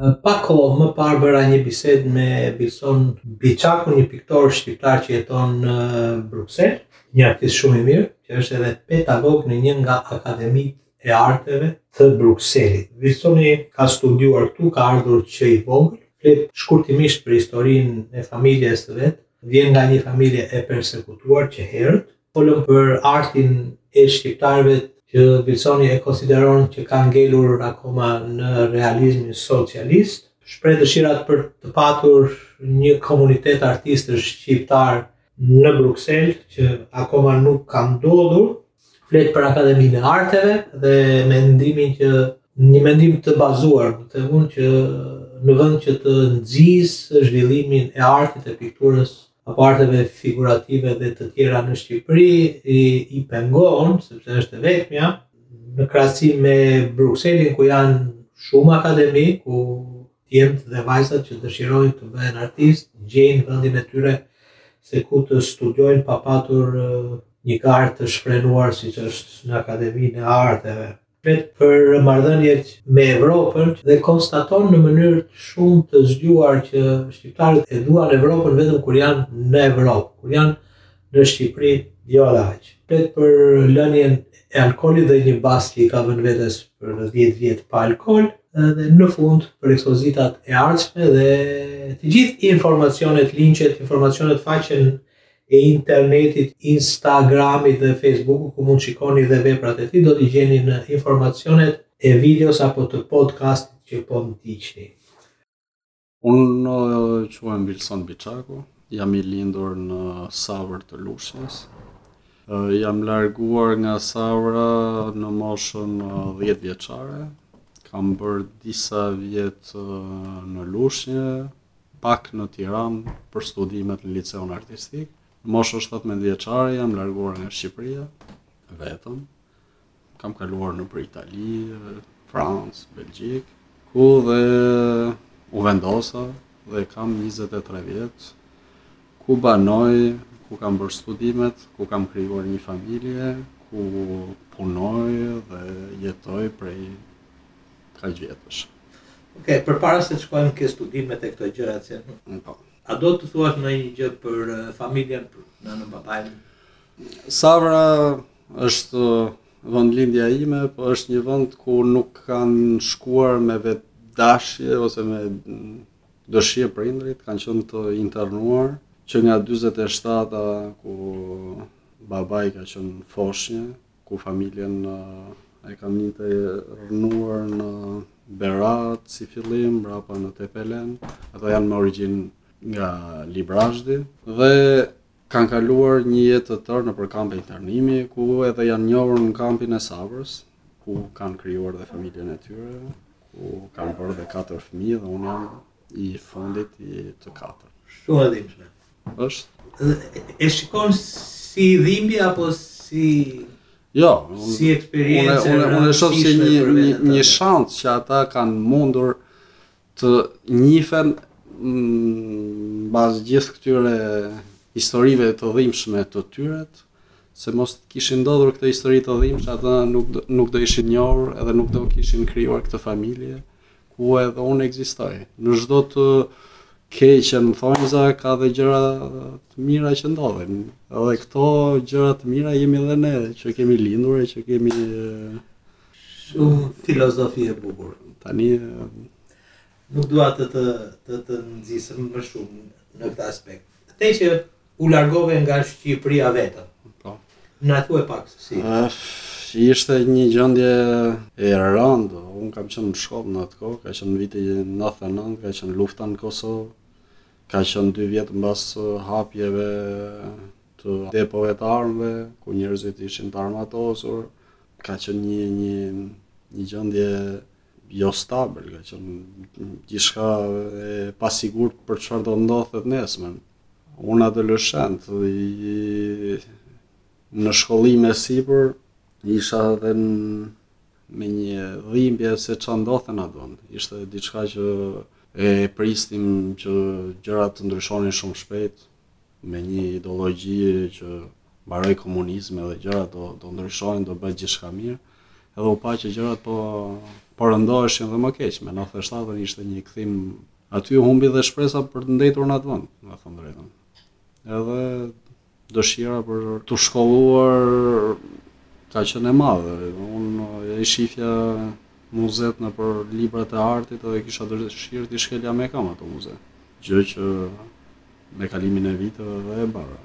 Pak kohë më parë bëra një bisedë me Vilson Biçakun, një piktor shqiptar që jeton në Bruksel, një artist shumë i mirë, që është edhe pedagog në një nga akademitë e arteve të Brukselit. Vilsoni ka studiuar këtu, ka ardhur që i vogël, flet shkurtimisht për historinë e familjes së vet, vjen nga një familje e persekutuar që herët, Folëm për artin e shqiptarëve që Vilsoni e konsideron që ka ngelur akoma në realizmin socialist. Shpreh dëshirat për të patur një komunitet artistësh shqiptarë në Bruksel që akoma nuk ka ndodhur. Flet për Akademinë e Arteve dhe mendimin që një mendim të bazuar, them unë që në vend që të nxisë zhvillimin e artit e pikturës apo arteve figurative dhe të tjera në Shqipëri i pengon, sepse është e vetmja, në krahasim me Brukselin, ku janë shumë akademi, ku djemtë dhe vajzat që dëshirojnë të bëhen artistë, gjejnë vendin e tyre se ku të studiojnë pa patur një garë të shfrenuar siç është në Akademinë e Arteve. flet për marrëdhëniet me Evropën dhe konstaton në mënyrë shumë të zgjuar që shqiptarët e duan Evropën vetëm kur janë në Evropë, kur janë në Shqipëri jo edhe aq. Flet për lënien e alkoolit dhe një bast që i ka vënë vetes për 10 vjet pa alkool dhe në fund për ekspozitat e ardhshme dhe të gjithë informacionet, linqet, informacionet faqen e internetit, Instagramit dhe Fejsbukut ku mund të shikoni dhe veprat e tij, do t'i gjeni në informacionet e videos apo të podcastit që po ndiqni. Unë quhem Vilson Biçaku, jam i lindur në Savër të Lushnjës. Jam larguar nga Savra në moshën 10 vjeçare. Kam bërë disa vjet në Lushnjë, pak në Tiranë për studimet në liceun artistik. Në moshën 17 vjeçare jam larguar nga Shqipëria vetëm. Kam kaluar nëpër Itali, Francë, Belgjikë, ku dhe u vendosa dhe kam 23 vjet ku banoj, ku kam bërë studimet, ku kam krijuar një familje, ku punoj dhe jetoj prej kaq vjetësh. Ok, përpara se të shkojmë ke studimet e këto gjëra që... Mm, po. A do të thuash ndonjë gjë për familjen, për nënën, babain? Savra është vendlindja ime, po është një vend ku nuk kanë shkuar me vetëdashje ose me dëshirë prindërit, kanë qenë të internuar, që nga 47-a ku babai ka qenë foshnje, ku familjen e kanë internuar në Berat si fillim, mbrapa në Tepelen, ato janë me origjinë nga Librazhdi, dhe kanë kaluar një jetë të tërë nëpër kampe internimi, ku edhe janë njohur në kampin e Savrës, ku kanë krijuar dhe familjen e tyre, ku kanë bërë dhe katër fëmijë dhe unë jam i fundit i të katër. Shumë e dhimbshme. Është. E shikon si dhimbje apo si Jo, si eksperiencë. Unë unë unë e shoh si një një, një shans që ata kanë mundur të njifen mm, mbas gjithë këtyre historive të dhimbshme të tyre, se mos të kishin ndodhur këto histori të dhimbshme, ata nuk nuk do ishin njohur edhe nuk do kishin krijuar këtë familje. ku edhe unë ekzistoj. Në çdo të keqe në thonjëza ka dhe gjëra të mira që ndodhin. Edhe këto gjëra të mira jemi edhe ne që kemi lindur e që kemi shumë filozofi e bukur. Tani nuk dua të të të, të nxisëm më shumë në këtë aspekt. Te që U largove nga Shqipëria vetëm. Po. Na thuaj pak se si. Ëh, ishte një gjendje e rëndë. Unë kam qenë në shkollë në atë kohë, ka qenë viti 99, ka qenë lufta në Kosovë. Ka qenë dy vjet mbas hapjeve të depove të armëve, ku njerëzit ishin të armatosur. Ka qenë një një një gjendje jo stabil, ka qenë gjithçka e pasigurt për çfarë do ndodhte nesër me ne. Unë adoleshent në shkollim e sipër isha edhe me një dhimbje se çfarë ndodhte n'atë vend. Ishte diçka që e prisnim që gjërat të ndryshonin shumë shpejt me një ideologji që mbaroi komunizmi dhe gjërat do do ndryshojnë, do bëhet gjithçka mirë. Edhe u pa që gjërat po po rëndoheshin dhe më keq. Me 97-ën ishte një kthim Aty humbi dhe shpresa për të ndejtur në atë vend, me thënë drejtën. Edhe dëshira për t'u shkolluar ka qenë e madhe. Unë i shifja muzet nëpër librat e artit edhe kisha dëshirë t'i shkelja me kam ato muze. Gjë që me kalimin e viteve dhe e bana.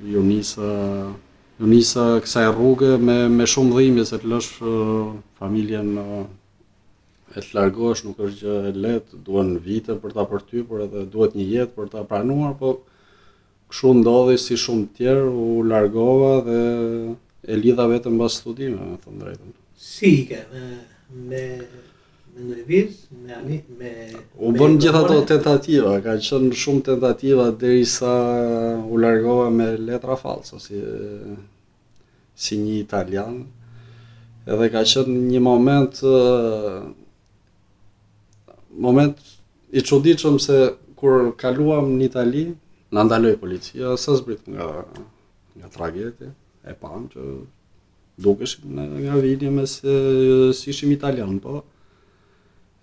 Iu nisa, iu nisa kësaj rruge me, me shumë dhimbje se të lësh familjen E të largohesh nuk është gjë e lehtë, duhen vite për ta përtypur edhe duhet një jetë për ta pranuar, po kështu ndodhi si shumë të tjerë, u largova dhe e lidha vetëm pas studimeve, me thënë drejtën. Si ike, me me me një vizë, me anije, me U bënë gjithë ato tentativa, ka qenë shumë tentativa derisa u largova me letra fallsa, si si një italian, edhe ka qenë një moment moment i çuditshëm se kur kaluam në Itali, na ndaloi policia, sa zbritëm nga nga trageti, e pamë që dukeshim nga vinim, se s'ishim italian, po.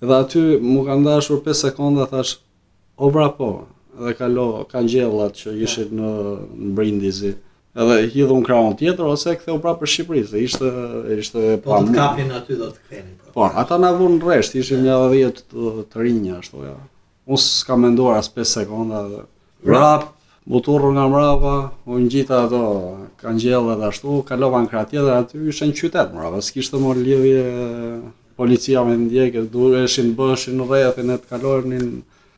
Edhe aty m'u kanë dashur 5 sekonda, thashë, o vrapo, edhe kalo kangjellat që ishin në, në Brindizi, Edhe hidhu në krahun tjetër ose kthehu prapë për Shqipëri, se ishte ishte po pa. Po të kapin aty do të kthejnë. Po. po, ata na vunë në rresht, ishim një 10 të, të rinj ashtu ja. Unë s'kam menduar as 5 sekonda dhe vrap, u turra nga mrapa, u ngjita ato kangjella edhe ashtu, kalova në krahun tjetër, aty ishte qytet mrapa, s'kishte më lidhje policia të më ndiqte, duheshin bënin rrethin e të kalonin,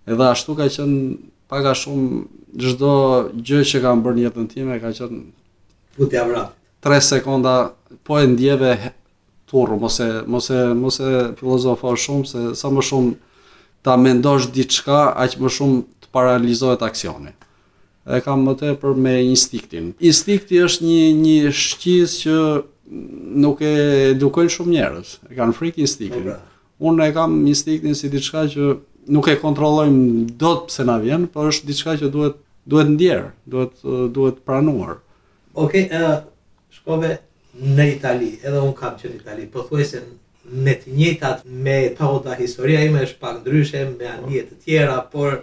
edhe ashtu ka qenë Pak a shumë çdo gjë që kam bërë në jetën time ka qenë futja vrap. 3 sekonda po e ndjeve turru, mos e mos e mos e filozofo shumë se sa më shumë ta mendosh diçka, aq më shumë të paralizohet aksioni. E kam më tepër me instiktin. Instikti është një një shqisë që nuk e edukojnë shumë njerëz. E kanë frikë instiktin. Po, pra. Unë e kam instiktin si diçka që nuk e kontrollojmë dot pse na vjen, por është diçka që duhet duhet ndjerë, duhet duhet pranuar. Okej, okay, uh, shkove në Itali, edhe unë kam qenë në Itali, pothuajse me të njëjtat metoda, historia ime është pak ndryshe me anije të tjera, por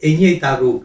e njëjta rrugë.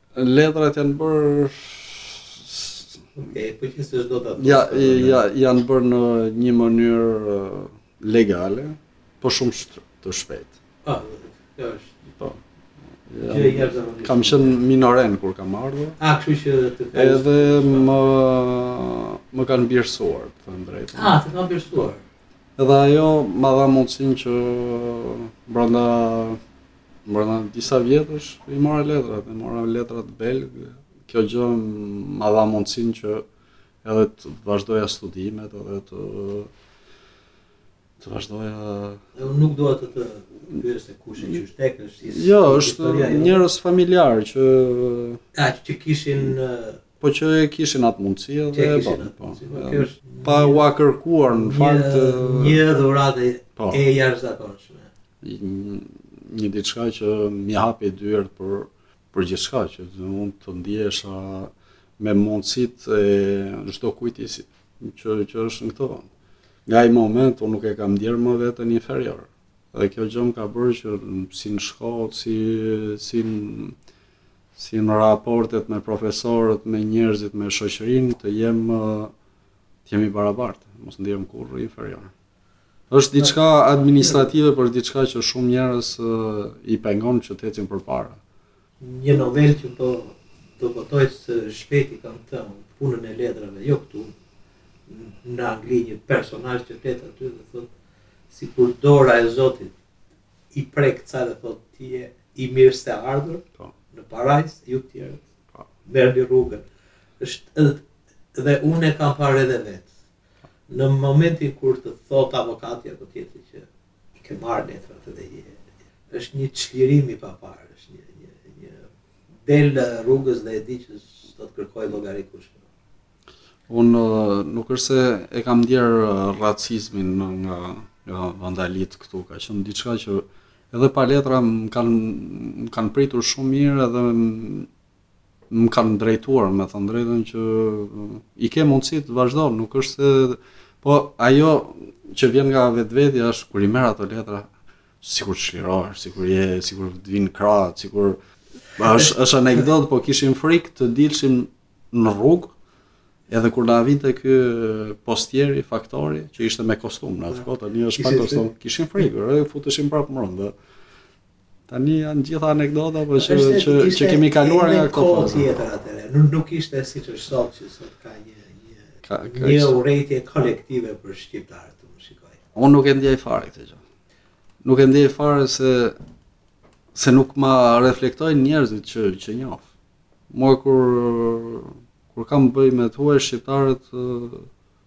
Letrat janë bërë Okej, po që s'është do ta. Ja, ja, janë bërë në një mënyrë legale, po shumë sh, të shpejtë. Po, kjo është. Po. Ja, kam qenë minoren kur kam ardhur. A, kështu që të ka. Edhe më më kanë birësuar, të them të drejtën. A, të kanë birësuar. Edhe ajo ma dha mundësinë që brenda Brenda disa vjetësh i mora letrat, i mora letrat belge. Kjo gjë ma dha mundësinë që edhe të vazhdoja studimet edhe të të vazhdoja dhe unë nuk dua të të pyes se kush e që është tek si jo është jo. njerëz familjarë që ka që kishin po që e kishin atë mundësi edhe e bënë po, po. po kjo është pa ua kërkuar në fakt një dhuratë po. e jashtëzakonshme një diçka që m'i hapi dyert për për gjithçka që unë të ndihesha me mundësit e çdokujt tjetër, që që është në këtë vend. Nga ai moment unë nuk e kam ndjerë më veten inferior. Dhe kjo gjë më ka bërë që si në shkollë, si si në si në raportet me profesorët, me njerëzit, me shoqërinë të jem të jem i barabartë, mos ndihem kurrë inferior. Është diçka administrative por diçka që shumë njerëz i pengon që të ecin përpara. Një novel që po do botoj së shpejti kam thënë punën e letrave, jo këtu, në Angli një personazh që flet aty dhe thot sikur dora e Zotit i prek ca dhe thot ti je i mirëseardhur pa. Po. në parajsë ju të tjerët pa. Po. merrni rrugën është dhe unë e kam parë edhe vetë Në momentin kur të thotë avokati apo tjetri që i ke marrë letrat edhe je, është një çlirim i paparë, është një një një del rrugës dhe e di që s'do të kërkoj llogari kush. Unë nuk është se e kam ndjerë racizmin nga nga vendalit këtu, ka qenë diçka që edhe pa letra më kanë më kanë pritur shumë mirë edhe më kanë drejtuar me thënë të drejtën që i ke mundësitë vazhdo, nuk është se po ajo që vjen nga vetvetja është kur i merr ato letra sikur çlirohesh, sikur je, sikur të vijnë krahët, sikur është është anekdotë, po kishim frikë të dilshim në rrugë edhe kur na vinte ky postieri faktori që ishte me kostum në atë kohë, tani është pa kostum, kishim frikë, futeshim prapë brenda. Tani janë të gjitha anekdota, apo që që, që kemi kaluar nga këto kohë tjetër atëre. Nuk nuk ishte siç është sot që sot ka një një ka, ka, një urrejtje kolektive për shqiptarët, unë shikoj. Unë nuk e ndjej fare këtë gjë. Nuk e ndjej fare se se nuk ma reflektojnë njerëzit që që njoh. Mua kur kur kam të bëj me të huaj shqiptarët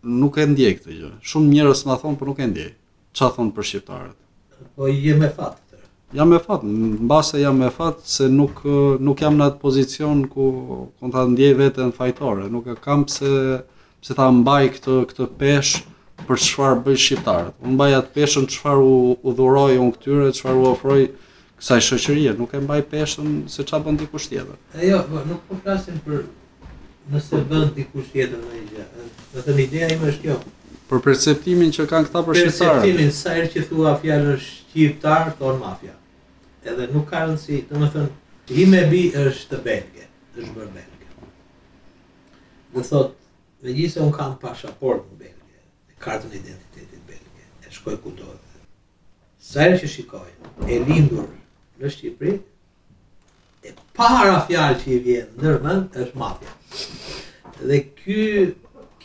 nuk e ndjej këtë gjë. Shumë njerëz ma thon, por nuk e ndjej. ça thon për shqiptarët. Po ti je me fat këtë. Jam me fat, mbase jam me fat se nuk nuk jam në atë pozicion ku ku ta ndjej veten fajtore, nuk e kam pse pse ta mbaj këtë këtë peshë për çfarë bëjnë shqiptarët. Unë mbaj atë peshën çfarë u, u dhuroj unë këtyre, çfarë u ofroj kësaj shoqërie, nuk e mbaj peshën se çfarë bën dikush tjetër. E jo, po nuk po flasim për Nëse bën dikush tjetër ndonjë gjë, do të thënë ideja ime është kjo. Për perceptimin që kanë këta për shqiptarët. Perceptimin sa herë që thua fjalën shqiptar thon mafia. Edhe nuk ka rëndësi, domethënë ime bi është belge, është bërë belge. Dhe thot, me gjithë se unë kam pashaportën belge, e kartën e identitetit belge, e shkoj kudo dhe. Sa herë që shikoj, e lindur në Shqipëri, e para fjalë që i vjen ndër mend është mafia. Dhe ky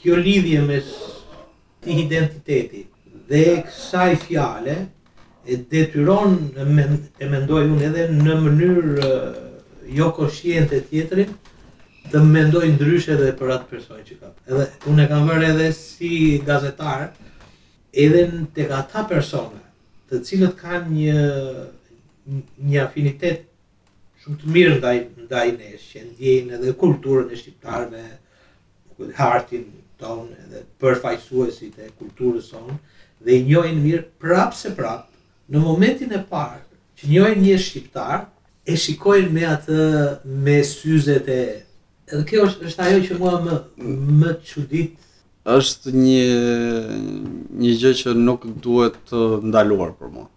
kjo lidhje mes këtij identiteti dhe kësaj fjale e detyron e mendoj unë edhe në mënyrë jo koshiente tjetrin të mendoj ndryshe dhe për atë person që ka. Edhe unë e kam vërë edhe si gazetar edhe tek ata persona të cilët kanë një një afinitet shumë të mirë ndaj ndaj nesh që ndjejnë edhe kulturën e shqiptarëve, artin tonë edhe përfaqësuesit e kulturës sonë dhe i njohin mirë prap se prap në momentin e parë që njohin një shqiptar e shikojnë me atë me syzet e edhe kjo është është ajo që mua më më çudit është një një gjë që nuk duhet të ndaluar për mua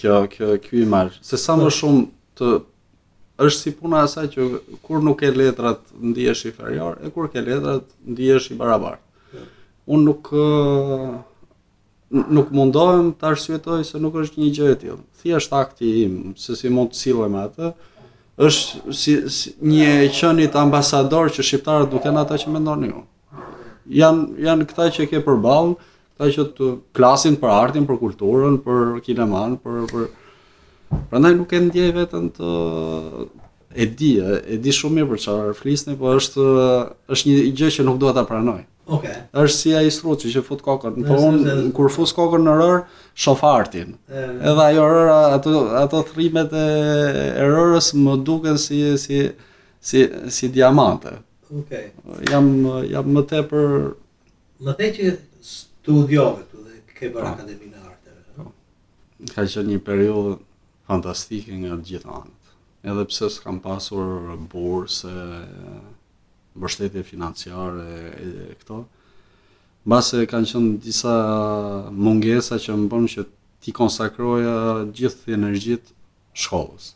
Kjo, kjo, ky imazh. Se sa më shumë të është si puna asaj që kur nuk ke letrat ndihesh inferior e kur ke letrat ndihesh i barabartë. Unë nuk nuk mundohem të arsyetoj se nuk është një gjë e tillë. Thjesht akti im se si mund të sillem me atë është si, si një të qenit ambasador që shqiptarët nuk janë ata që mendoni ju. janë janë këta që ke përballë, këta që të flasin për artin, për kulturën, për kinemanë, për për prandaj nuk e ndjej veten të e di, e di shumë mirë për çfarë flisni, por është është një gjë që nuk dua ta pranoj. Okej. Okay. Është si ai struci që fut kokën, po un kur fus kokën në rër, shoh artin. Edhe ajo rëra, ato ato thrimet e, e rërës më duken si si si si diamante. Okay. Jam jam më tepër më tepër që studiove këtu dhe ke bërë po. akademinë e arteve. Po. Ka qenë një periudhë fantastike nga të gjitha anët. Edhe pse s'kam pasur bursë, mbështetje financiare e, e këto. Mbase kanë qenë disa mungesa që më bënë që t'i konsakroja gjithë energjitë shkollës.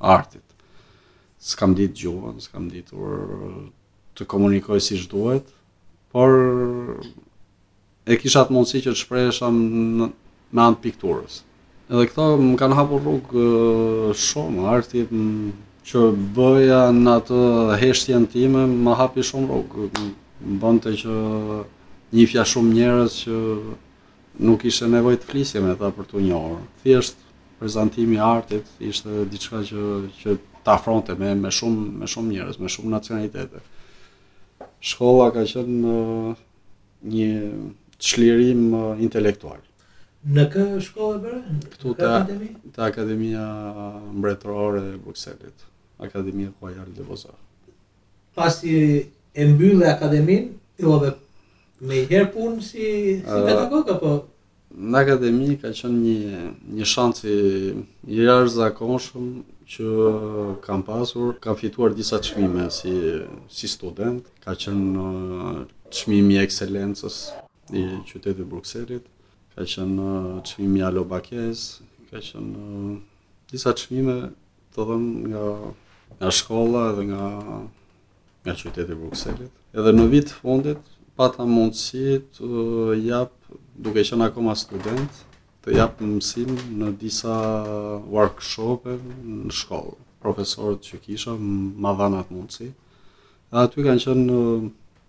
artit. S'kam ditë gjuhën, s'kam ditur të komunikoj siç duhet, por e kisha atë mundësi që të shprehesha me anë të pikturës. Edhe këto më kanë hapur rrugë shumë arti që bëja në atë heshtjen time, më hapi shumë rrugë. Më bënte që njifja shumë njerëz që Nuk kishte nevojë të flisje me ta për t'u njohur. Thjesht prezantimi i artit ishte diçka që që të afronte me me shumë me shumë njerëz, me shumë nacionalitete. Shkolla ka qenë një çlirim intelektual. Në çfarë shkolle e bëre? Këtu te, te Akademia Mbretërore e Brukselit, Akademia Royale des Beaux-Arts. Pasi e mbylle akademinë, fillove menjëherë punë si si pedagog apo në akademi ka qenë një një shans i jashtëzakonshëm që kam pasur, kam fituar disa çmime si si student, ka qenë çmimi i ekselencës i qytetit të Brukselit, ka qenë çmimi i Alobakes, ka qenë disa çmime të dhënë nga nga shkolla edhe nga nga qyteti i Brukselit. Edhe në vit të fundit pata mundësi të jap, duke qenë akoma student, të jap mësim në disa workshope në shkollë. Profesorët që kisha ma dhanë atë mundësi. Dhe aty kanë qenë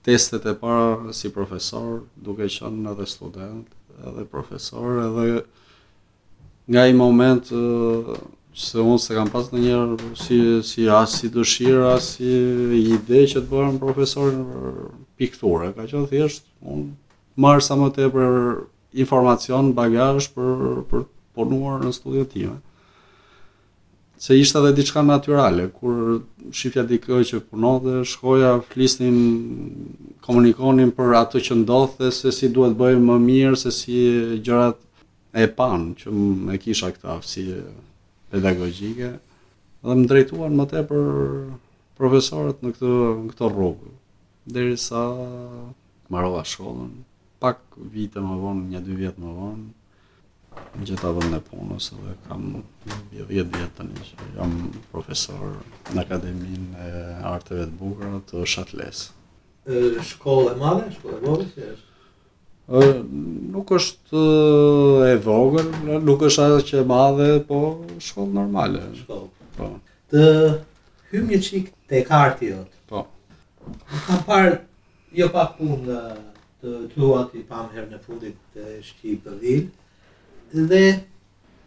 testet e para si profesor, duke qenë edhe student, edhe profesor, edhe Nga ai moment se unë s'e kam pas ndonjëherë si si as si dëshirë as si ide që të bëhem profesor pikture, ka qenë thjesht unë të marr sa më tepër informacion, bagazh për për të punuar në studion time. Se ishte edhe diçka natyrale, kur shifja dikë që punonte, shkoja, flisnim, komunikonim për atë që ndodhte, se si duhet bëjmë më mirë, se si gjërat e panë që e kisha këtë aftësi pedagogjike dhe më drejtuan më tepër profesorët në këtë në këtë rrugë derisa mbarova shkollën pak vite më vonë nja dy vjet më vonë e gjeta vendin e punës dhe kam 10 vjet tani që jam profesor në Akademin e Arteve të Bukura të Shatles. Shkollë e madhe, shkollë e vogël, ça është? Nuk është e vogël, nuk është aq e madhe, po shkollë normale. Shkollë. Po. Të hym një çik tek arti jot. Po. Kam parë jo pak punë të tuat i pamë herën e fundit te Shqipëri. Dhe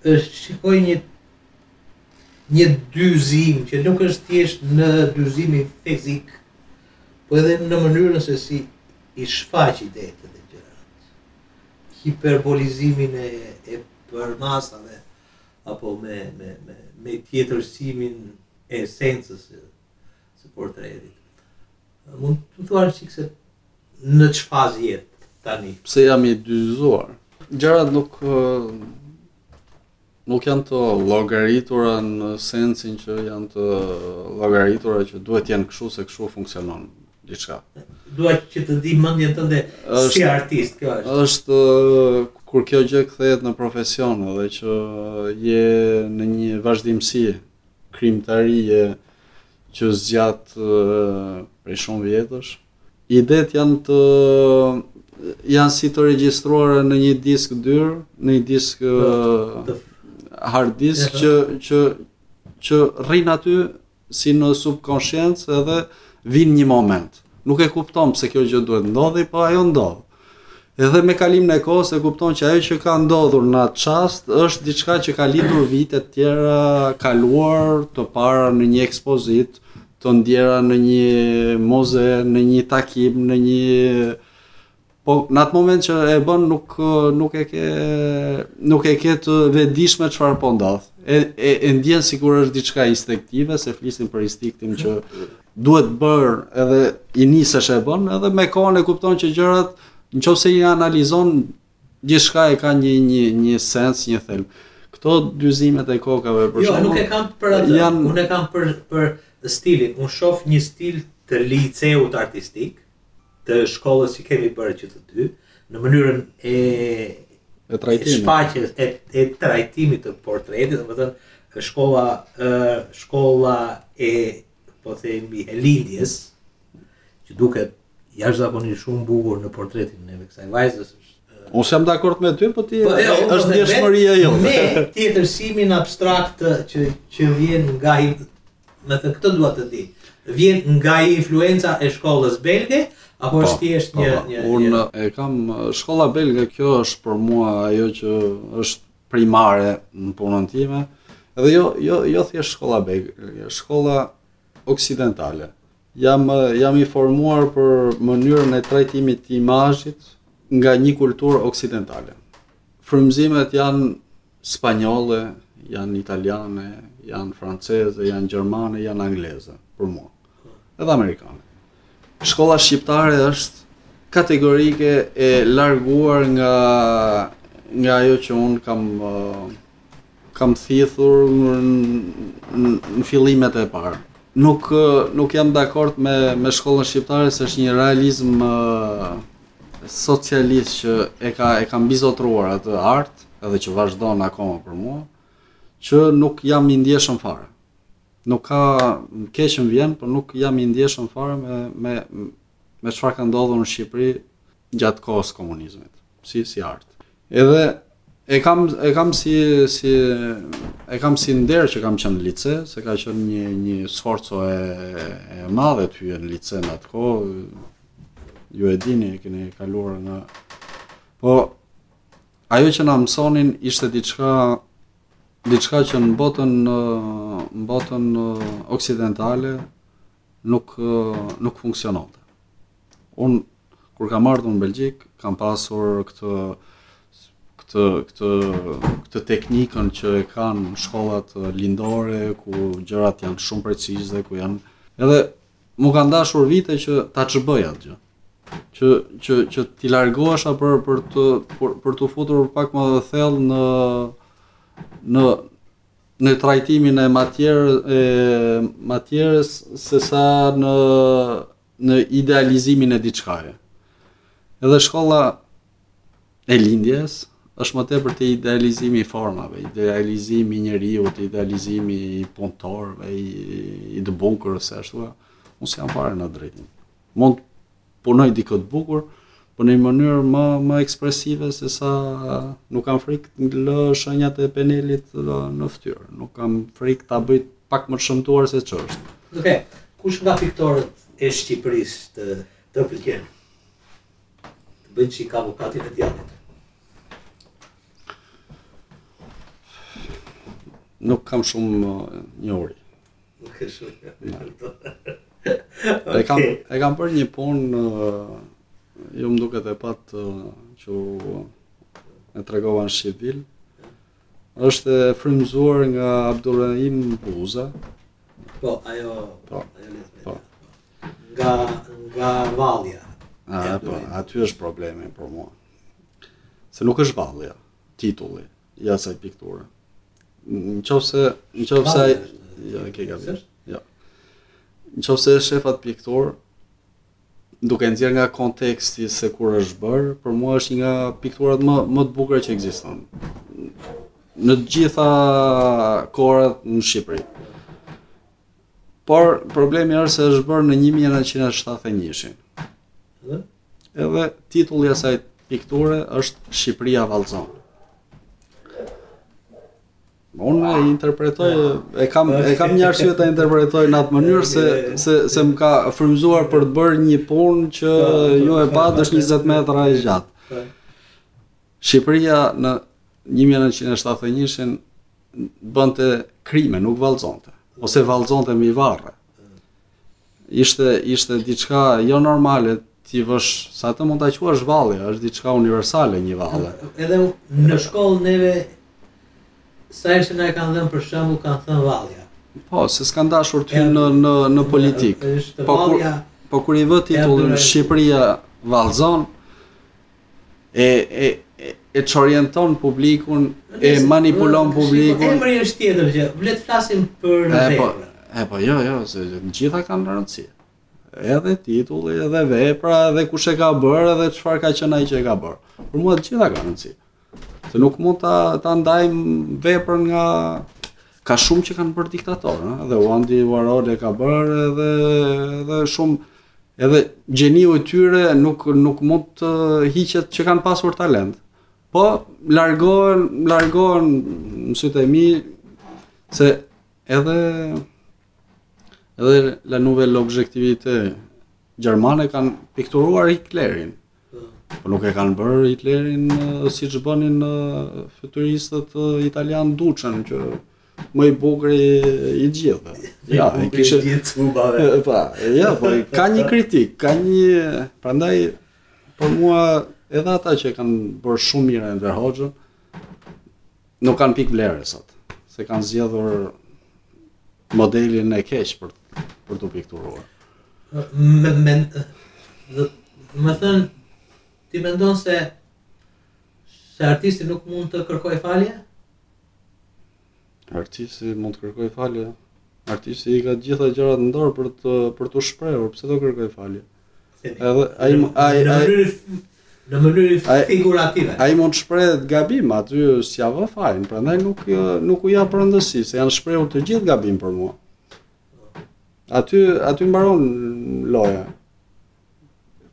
shikoj një dyzim që nuk është thjesht në dyzimin fizik, po edhe në mënyrën se si i shfaq idetë dhe gjërat. Hiperbolizimin e përmasave, apo me, me, me, me tjetërsimin e esencës së portretit. Mund të thuash, sikurse në çfarë je tani. Pse jam i dyzuar? Gjërat nuk nuk janë të llogaritura në sensin që janë të llogaritura që duhet të jenë kështu se kështu funksionon diçka. Dua që të di mendjen tënde si artist, kjo është. Është kur kjo gjë kthehet në profesion dhe që je në një vazhdimësi krimtarie që zgjat prej shumë vjetësh. Idetë janë të janë si të regjistruara në një disque dur, në një disk hard disk që që që rrin aty si në subkonshiencë edhe vijnë një moment. Nuk e kupton pse kjo gjë duhet të ndodhi, po ajo ndodh. Edhe me kalimin e kohës e kupton që ajo që ka ndodhur në atë çast është diçka që ka lidhur vite të tjera kaluar, të para në një ekspozitë, të ndjera në një muze, në një takim, në një po në atë moment që e bën nuk nuk e ke nuk e ke të vetëdijshme çfarë po ndodh. E e, e ndjen sikur është diçka instinktive, se flisim për instinktin që duhet bërë edhe i nisesh e bën edhe me kohën e kupton që gjërat në qoftë se i analizon gjithçka e ka një një një sens, një thelb. Këto dyzimet e kokave për shkak. Jo, nuk e kam për atë. Jan... Unë e kam për për stilin. Unë shoh një stil të liceut artistik, të shkollës që kemi bërë që të dy, në mënyrën e e trajtimit. Shfaqjes e e trajtimit të portretit, domethënë shkolla ë shkolla e po themi e lindjes, që duket jashtëzakonisht shumë bukur në portretin e kësaj vajzës. Unë s'jam dakord me ty, po ti po, jo, është po, ndjeshmëria jote. Me tjetërsimin abstrakt që që vjen nga, domethënë këtë dua të di. Vjen nga influenca e shkollës belge apo po, është thjesht një një unë e kam shkolla belge kjo është për mua ajo që është primare në punën time, edhe jo, jo, jo thjesht shkolla belge, shkolla oksidentale. Jam, jam i formuar për mënyrën e trajtimit të imazhit nga një kulturë oksidentale. Frymëzimet janë spanjolle, janë italiane, janë franceze, janë gjermane, janë angleze për mua. edhe amerikane. Shkolla shqiptare është kategorike e larguar nga nga ajo që un kam uh, kam thithur në fillimet e para. Nuk uh, nuk jam dakord me me shkollën shqiptare se është një realizëm uh, socialist që e ka e ka mbizotëruar atë art, edhe që vazhdon akoma për mua, që nuk jam i ndjeshëm fare. Nuk kam keq më vjen, por nuk jam i ndjeshëm fare me me me çfarë ka ndodhur në Shqipëri gjatë kohës së komunizmit, si si art. Edhe e kam e kam si si e kam si nder që kam qenë në lice, se ka qenë një një sforco e e madhe të hyje në lice në atë kohë. Ju e dini, e keni kaluar nga Po ajo që na mësonin ishte diçka Diçka që në botën në botën oksidentale nuk nuk funksiononte. Un kur kam ardhur në Belgjik, kam pasur këtë këtë këtë këtë teknikën që e kanë shkollat lindore ku gjërat janë shumë precize, ku janë edhe M'u kanë dashur vite që ta çbëj atë gjë. Që që që t'i largohesha për për të për, për t'u futur pak më thellë në në në trajtimin e matjerë e matjerës se sa në në idealizimin e diçkaje. Edhe shkolla e lindjes, është më tepër te idealizimi i formave, idealizimi i njeriut, idealizimi i punëtorëve, i, i të bukur, ose ashtu. Unë s'jam fare në atë drejtim. Mund të punoj dikë të bukur, por në një mënyrë më më ekspresive se sa nuk kam frikë të lë shenjat e penelit në fytyrë. Nuk kam frikë ta bëj pak më të shëmtuar se ç'është. Okej. Kush nga piktorët e Shqipërisë të të pëlqen? Të bëj një çik avokatin e djallit. Nuk kam shumë uh, njohuri. Nuk e shumë njohuri. E kam e kam bërë një punë uh, ju më duket e patë uh, që e tregova në Shqipëri. Është e frymëzuar nga Abdurrahim Buza. Po, ajo, po, ajo nga nga vallja. Ah, po, aty është problemi për mua. Se nuk është vallja, titulli i asaj pikture. Në qoftë se, në qoftë se, jo, e ke gabim, jo. Në qoftë se e shef atë pikturë, duke e nxjerr nga konteksti se kur është bër, për mua është një nga pikturat më më të bukura që ekziston. Në të gjitha kohërat në Shqipëri. Por problemi është se është bërë në 1971-shin. Edhe? Edhe titulli i asaj pikture është Shqipëria Vallëzon. Unë e interpretoj, e kam, e kam një arsye ta interpretoj në atë mënyrë se, se, se më ka frymzuar për të bërë një punë që ju e patë është 20 metra e gjatë. Shqipëria në 1971-shin bënte krime, nuk vallëzonte, ose vallëzonte mbi varre. Ishte, ishte diçka jo normale, t'i vësh, sado mund ta quash valle, është diçka universale një valle. Edhe në shkollë neve, sa ishte na e kanë dhënë për shembull, kanë thënë vallja. Po, se s'kan dashur të hyjnë në në politikë. Po kur po kur i vë titullin Shqipëria vallëzon, e e e çorienton publikun, e manipulon publikun. Emri është tjetër gjë. Le të flasim për veprën. Po, e po, jo, jo, se të gjitha kanë rëndësi. Edhe titulli, edhe vepra, edhe kush e ka bërë, edhe çfarë ka qenë ai që e ka bërë. Për mua të gjitha kanë rëndësi. Se nuk mund ta ta ndajmë veprën nga ka shumë që kanë bërë diktatorë, ëh, dhe Andy Warhol e ka bërë edhe edhe shumë Edhe gjeniu i tyre nuk nuk mund të hiqet që kanë pasur talent. Po largohen, më largohen në sytë e mi se edhe edhe la nouvelle objectivité gjermane kanë pikturuar Hitlerin. Po nuk e kanë bërë Hitlerin siç bënin futuristët italianë Duçen, që më i bukri i gjithë. Ja, i kishe... I gjithë të bave. Pa, ja, po, ka një kritik, ka një... Prandaj, për mua, edhe ata që kanë bërë shumë mirë Enver Hoxhën, Nuk kanë pikë vlere sot, se kanë zgjedhur modelin e keq për, për të pikturuar. Me, me, domethënë, ti mendon se se artisti nuk mund të kërkojë falje? Artisti mund të kërkojë falje, artisti i ka të gjitha gjërat në dorë për të për t'u shprehur, pse do kërkojë falje? Edhe ai ai ai në mënyrë figurative. Ai mund të shprehet gabim aty s'ia vë fajin, prandaj nuk nuk u jap rëndësi se janë shprehur të gjithë gabim për mua. Aty aty mbaron loja.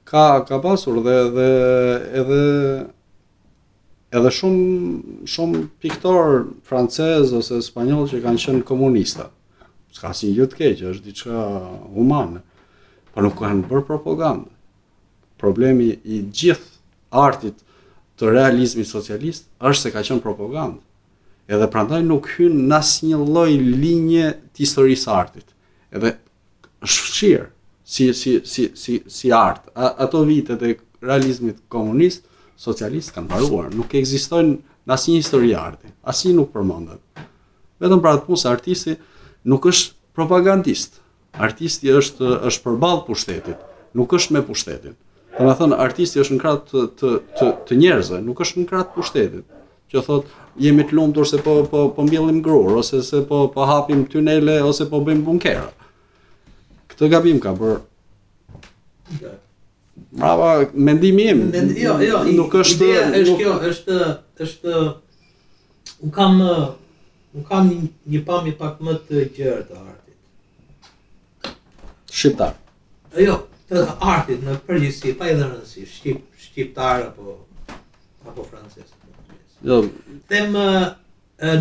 Ka ka pasur dhe dhe edhe edhe shumë shumë piktor francez ose spanjoll që kanë qenë komunista. S'ka asnjë gjë të keqe, është diçka humane. Po nuk kanë bërë propagandë. Problemi i gjithë artit të realizmit socialist është se ka qenë propagandë. Edhe prandaj nuk hyn në asnjë lloj linje të historisë së artit. Edhe është fshirë si, si, si, si, si art. Ato vitet e realizmit komunist, socialist kanë mbaruar, nuk ekzistojnë në asnjë histori arti, asnjë nuk përmendet. Vetëm për atë punë se artisti nuk është propagandist. Artisti është është përballë pushtetit, nuk është me pushtetin. Domethënë artisti është në krah të të të, të njerëzve, nuk është në krah të pushtetit. që thotë jemi të lumtur se po po po mbjellim grurë ose se po po hapim tunele ose po bëjmë bunkera. Këtë gabim ka bër. Bravo, mendimi im. Mend, jo, jo, nuk është ideja është nuk... kjo, është është unë kam unë kam një pamje pak më të gjerë të artit. shqiptar. Jo, të artit në përgjithësi, pa i dhënë rëndësi, shqip, shqiptar apo apo francez. Jo. Them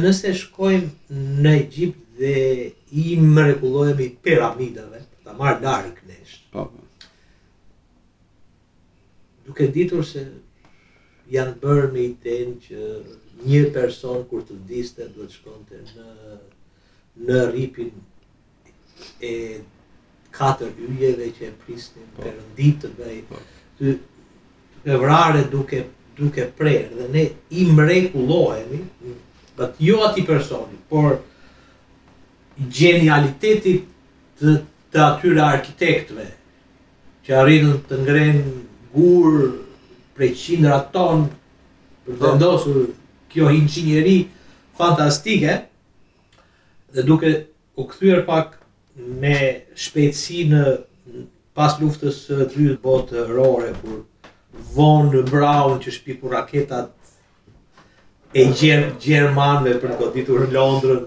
nëse shkojmë në Egjipt dhe i mrekullohemi piramidave, ta marr larg nesh. Po. po. Duke ditur se janë bërë me idenë që një person kur të vdiste duhet shkonte në në ripin e katër yjeve që e prisnin po. perëndi të bëj po. ty të vrarë duke duke prerë dhe ne i mrekullohemi jo atij personi por gjenialitetit të, të atyre arkitektëve që arritën të ngrenë gur prej qindra tonë për të po. vendosur kjo inxhinieri fantastike dhe duke U kthyer pak me shpejtësi në pas luftës së dytë botërore kur von Braun që shpiku raketat e gjer gjermanëve për të goditur Londrën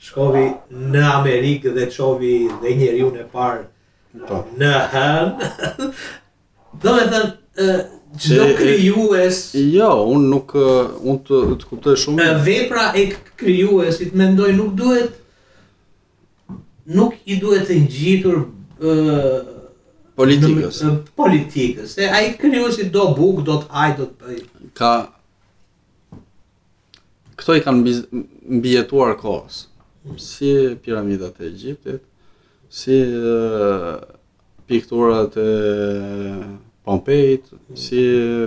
shkoi në Amerikë dhe çovi dhe njeriun e parë po. në hënë Domethënë, çdo krijues... Jo, unë nuk, unë të, të kuptoj shumë... E, vepra e krijuesit, mendoj, nuk duhet... Nuk i duhet të ngjitur... Politikës. Në, politikës. Se ai krijuesi do bukë, do të hajë, do të bëjë. Ka... Këto i kanë mbijetuar kohës. Si piramidat e Egjiptit, si... pikturat e Pompeit, si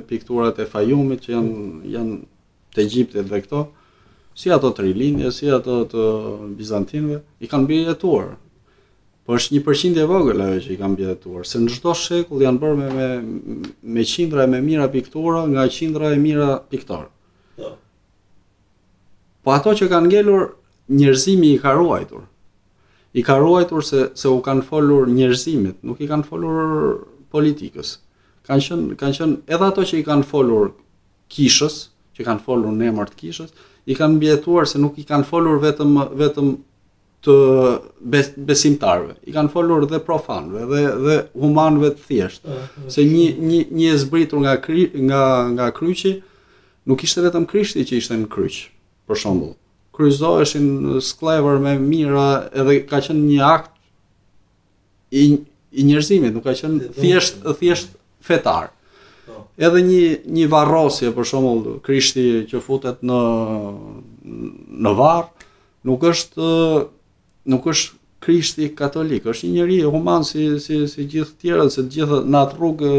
pikturat e Fajumit që janë janë të Egjiptit dhe këto, si ato të Rilindjes, si ato të Bizantinëve, i kanë mbijetuar. Po është një përqindje e vogël ajo që i kanë mbijetuar, se në çdo shekull janë bërë me me, me qindra e me mijëra piktura nga qindra e mijëra piktorë. Po. po ato që kanë ngelur njerëzimi i ka ruajtur. I ka ruajtur se se u kanë folur njerëzimit, nuk i kanë folur politikës. Kanë qenë kanë qenë edhe ato që i kanë folur kishës, që kanë folur në emër të kishës, i kanë mbijetuar se nuk i kanë folur vetëm vetëm të besimtarëve. I kanë folur dhe profanëve dhe dhe humanëve të thjeshtë. Ah, ah, se një ah. një një e zbritur nga kri, nga nga kryqi nuk ishte vetëm Krishti që ishte në kryq, për shembull. kryqëzoheshin skllevër me mijëra edhe ka qenë një akt i i njerëzimit, nuk ka qenë thjesht thjesht fetar. Po. Edhe një një varrosje për shembull Krishti që futet në në varr, nuk është nuk është Krishti katolik, është një njeri human si si si gjithë tjerët, se të gjithë në atë rrugë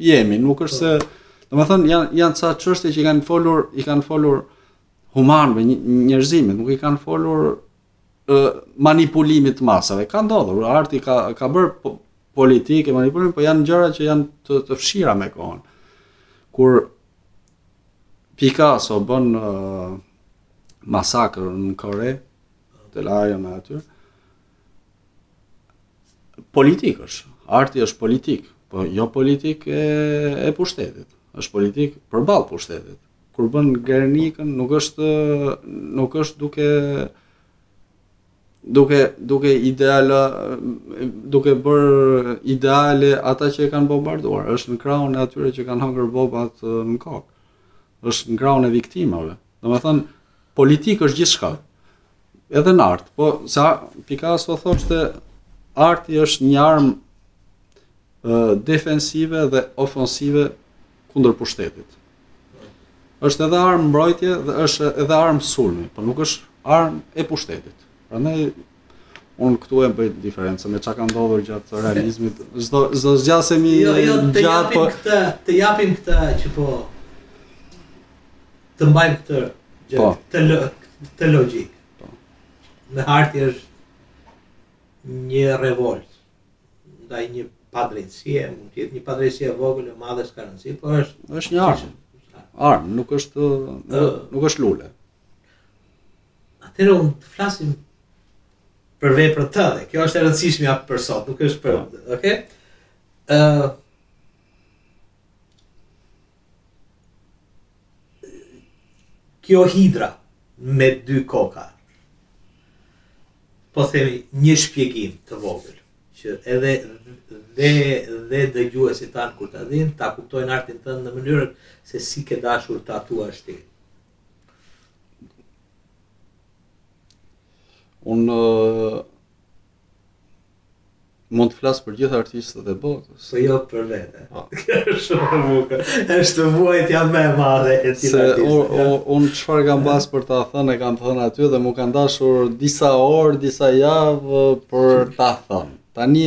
jemi, nuk është se, po. domethënë janë janë ca çështje që i kanë folur, i kanë folur humanëve, njerëzimit, nuk i kanë folur manipulimit të masave. Ka ndodhur, arti ka ka bërë po, politikë e manipulim, po janë gjëra që janë të, të fshira me kohën. Kur Picasso bën uh, masakrën në Kore, të lajën aty, Politik është. Arti është politik, po jo politik e, e pushtetit. Është politik përball pushtetit. Kur bën Gernikën nuk është nuk është duke duke duke ideala duke bërë ideale ata që e kanë bombarduar është në krahun e atyre që kanë hëngër bombat në kokë është në krahun e viktimave domethënë Politikë është gjithçka. Edhe në art, po se Picasso thoshte arti është një armë defensive dhe ofensive kundër pushtetit. Është edhe armë mbrojtje dhe është edhe armë sulmi, por nuk është armë e pushtetit. Prandaj Unë këtu e bëj diferencën me çka ka ndodhur gjatë realizmit. S'do s'do zgjatemi jo, jo, të gjatë japim po... këtë, të japim këtë që po të mbajmë këtë gjë, po. të lo, të logjik. Po. Arti është një revolt ndaj një padrejtësie, mund të jetë një padrejtësie e vogël e madhe s'ka rëndësi, por është është një armë. Armë, nuk është nuk është lule. Atëherë mund të flasim për veprën tënde. Kjo është e rëndësishmja për sot, nuk është për, po. okay? Ë uh, Kjo hidra me dy koka. Po themi një shpjegim të vogël që edhe dhe dhe dëgjuesit tanë kur ta dinë, ta kuptojnë artin tënd në mënyrën se si ke dashur ta thuash ti. Unë uh, mund të flas për gjithë artistët e botës. Po jo për vete. Po. Është shumë e bukur. Është vuajtja më e madhe e tij. Se unë çfarë kam pas për ta thënë e kam thënë aty dhe m'u kanë dashur disa orë, disa javë për ta thënë. Tani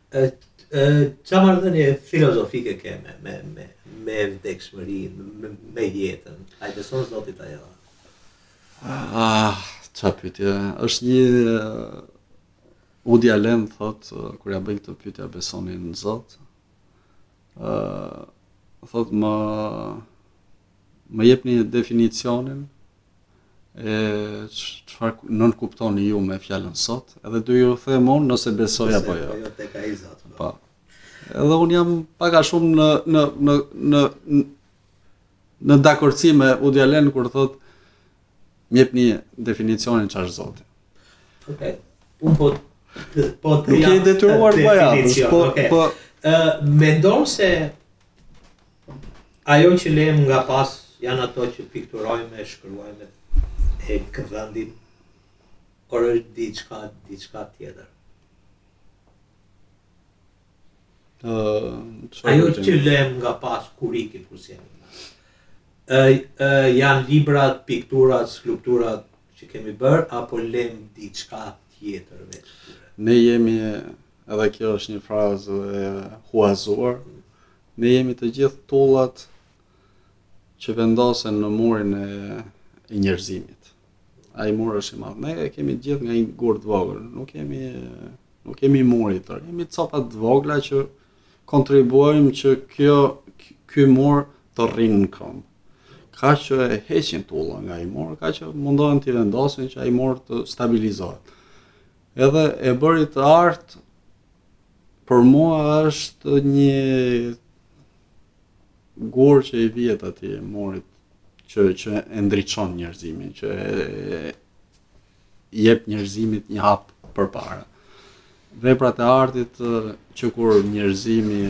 E, e ça marrëdhënie filozofike ke me me me me vdekshmërinë, me, me jetën? A i beson Zotit a jo. Ah, ça pyetje. Është një Udi Alen thotë kur ia bëjnë këtë pyetje a besoni në Zot. Ë uh, thotë më Më jepni definicionin e çfarë nënkuptoni ju me fjalën Zot, edhe do t'ju them unë nëse besoj apo jo. jo tek ai zot. Po. po. Edhe unë jam pak a shumë në në në në në dakordsi me Udi Alen kur thotë më jepni definicionin ça është Zoti. Okej. Okay. Unë po po të jam. Nuk je e detyruar të bësh atë. Po okay. po ë mendon se Ajo që lëmë nga pas janë ato që pikturojmë e shkruajmë e kuvendojmë apo është diçka diçka tjetër. Uh, Ajo që lëmë nga pas kur ikim kur s'jemi janë librat, pikturat, skulpturat që kemi bërë, apo lëmë diçka tjetër me të tyre? Ne jemi, edhe kjo është një frazë e huazuar, Ne jemi të gjithë tullat që vendosen në murin e, e njerëzimit. Ai mur është i madh. Ne e kemi të gjithë nga një gur të vogël. Nuk jemi, nuk jemi muri i tërë. Jemi copa të vogla që kontribuojmë që kjo ky mur të rrijë në këmbë. Ka që e heqin tullën nga ai mur, ka që mundohen t'i vendosin që ai mur të stabilizohet. Edhe e bërit art Për mua është një gur që i vihet atij memorit që, që e ndriçon njerëzimin, që i jep njerëzimit një hap përpara. Veprat e artit që kur njerëzimi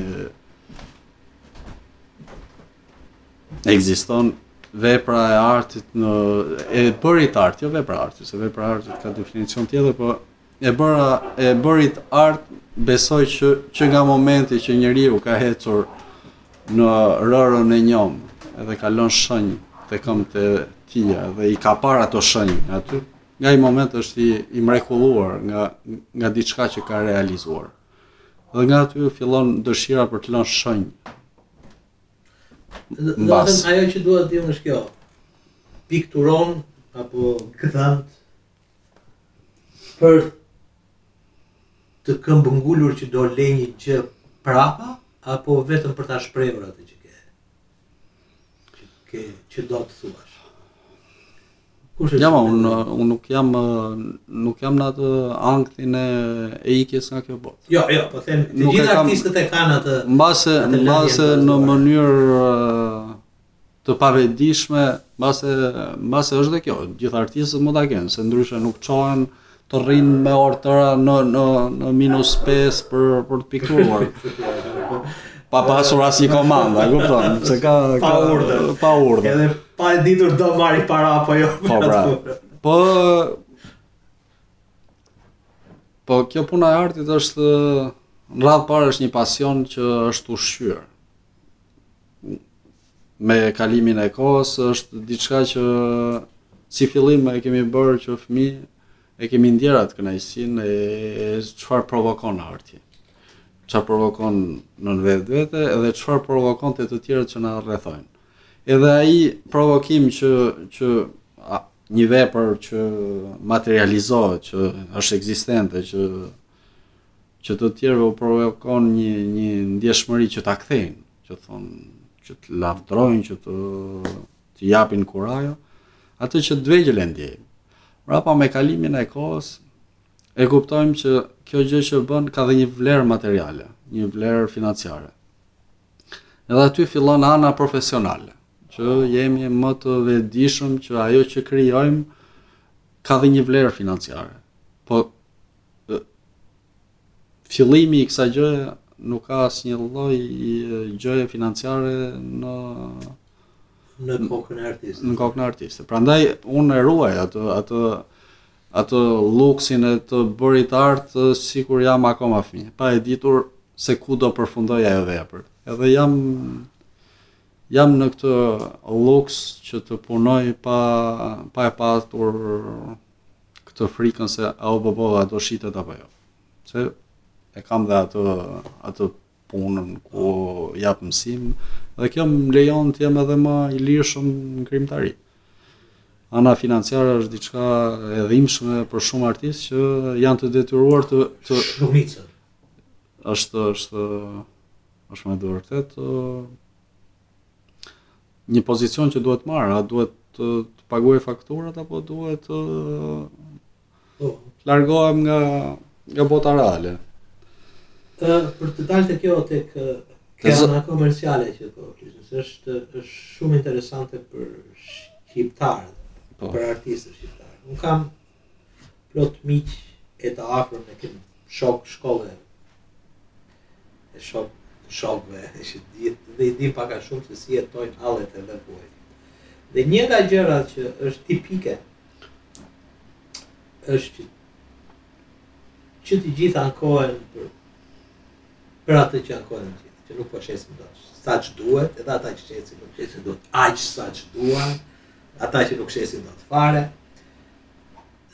ekziston vepra e artit në e bërit art, jo vepra e artit, se vepra e artit ka definicion tjetër, po e bëra e bërit art besoj që që nga momenti që njeriu ka ecur në rërën e njomë edhe ka lënë shenjë te këmbët e tija dhe i ka parë ato shenja aty nga ai moment është i, i mrekulluar nga nga diçka që ka realizuar dhe nga aty fillon dëshira për të lënë shenjë mbas. Dhe ajo që duhet të dimë është kjo. Pikturon apo gdhend për të këmbëngulur që do lë një gjë prapa apo vetëm për ta shprehur atë që ke që ke që do të thuash. Kush është? Ja, unë unë nuk jam nuk jam në atë ankthin e e ikjes nga kjo botë. Jo, jo, po them, të gjithë artistët e kanë atë mbase mbase në mënyrë të pavetëdijshme mbase mbase është dhe kjo gjithë artistët mund ta kenë se ndryshe nuk çohen të rrinë me orë të tëra në në në minus 5 për për të pikturuar pa pasur asnjë komandë, e kupton? Se ka pa urdhër, pa urdhër. Edhe pa e ditur do marrë para apo jo. Po pra. Po Po kjo puna e artit është në radhë të parë është një pasion që është ushqyer. me kalimin e kohës është diçka që si fillim e kemi bërë që fëmijë e kemi ndjerë atë kënaqësinë e çfarë provokon arti çfarë provokon në në vetvete edhe çfarë provokon te të tjerët që na rrethojnë edhe ai provokim që, që a, një vepër që materializohet që është ekzistente që që të tjerëve u provokon një një ndjeshmëri që ta kthejnë që thonë që të lavdrojnë, që të të japin kurajo, atë që të vegjël e ndjejmë. Prapë me kalimin e kohës, e kuptojmë që kjo gjë që bën ka dhe një vlerë materiale, një vlerë financiare. Edhe aty fillon ana profesionale, që jemi më të vedishëm që ajo që krijojmë ka dhe një vlerë financiare. Po Fillimi i kësaj gjëje nuk ka asnjë lloj gjëje financiare në në kokën e artistit. Prandaj unë e ruaj atë atë atë luksin e të bërit art sikur jam akoma fëmijë, pa e ditur se ku do përfundoj ajo vepër. Edhe jam jam në këtë luks që të punoj pa pa e patur këtë frikën se a obobo a do shitet apo jo. Se e kam dhe atë, atë punën ku jap mësim dhe kjo më lejon të jem edhe më i lirshëm në krijimtari. Ana financiare është diçka e dhimbshme për shumë artistë që janë të detyruar të të shumicën. Është është është më duhet të një pozicion që duhet marrë, a duhet të, të paguaj fakturat apo duhet të po. largohem nga nga bota reale. Ë për të dalë te kjo tek ana komerciale që po flisim, është është shumë interesante për shqiptarët, po. për artistët shqiptarë. Unë kam Plot miq e të afërm e kam shokë shkolle e shokë të shokëve që dhe i di pak a shumë se si jetojnë hallet e të tjera. Dhe një nga gjërat që është tipike është që që të gjithë ankohen për për atë që ankohen të gjithë, që nuk po shesim dot sa ç'duhet, edhe ata që shesin nuk shesin dot, aq sa ç'duan, ata që nuk shesin dot fare.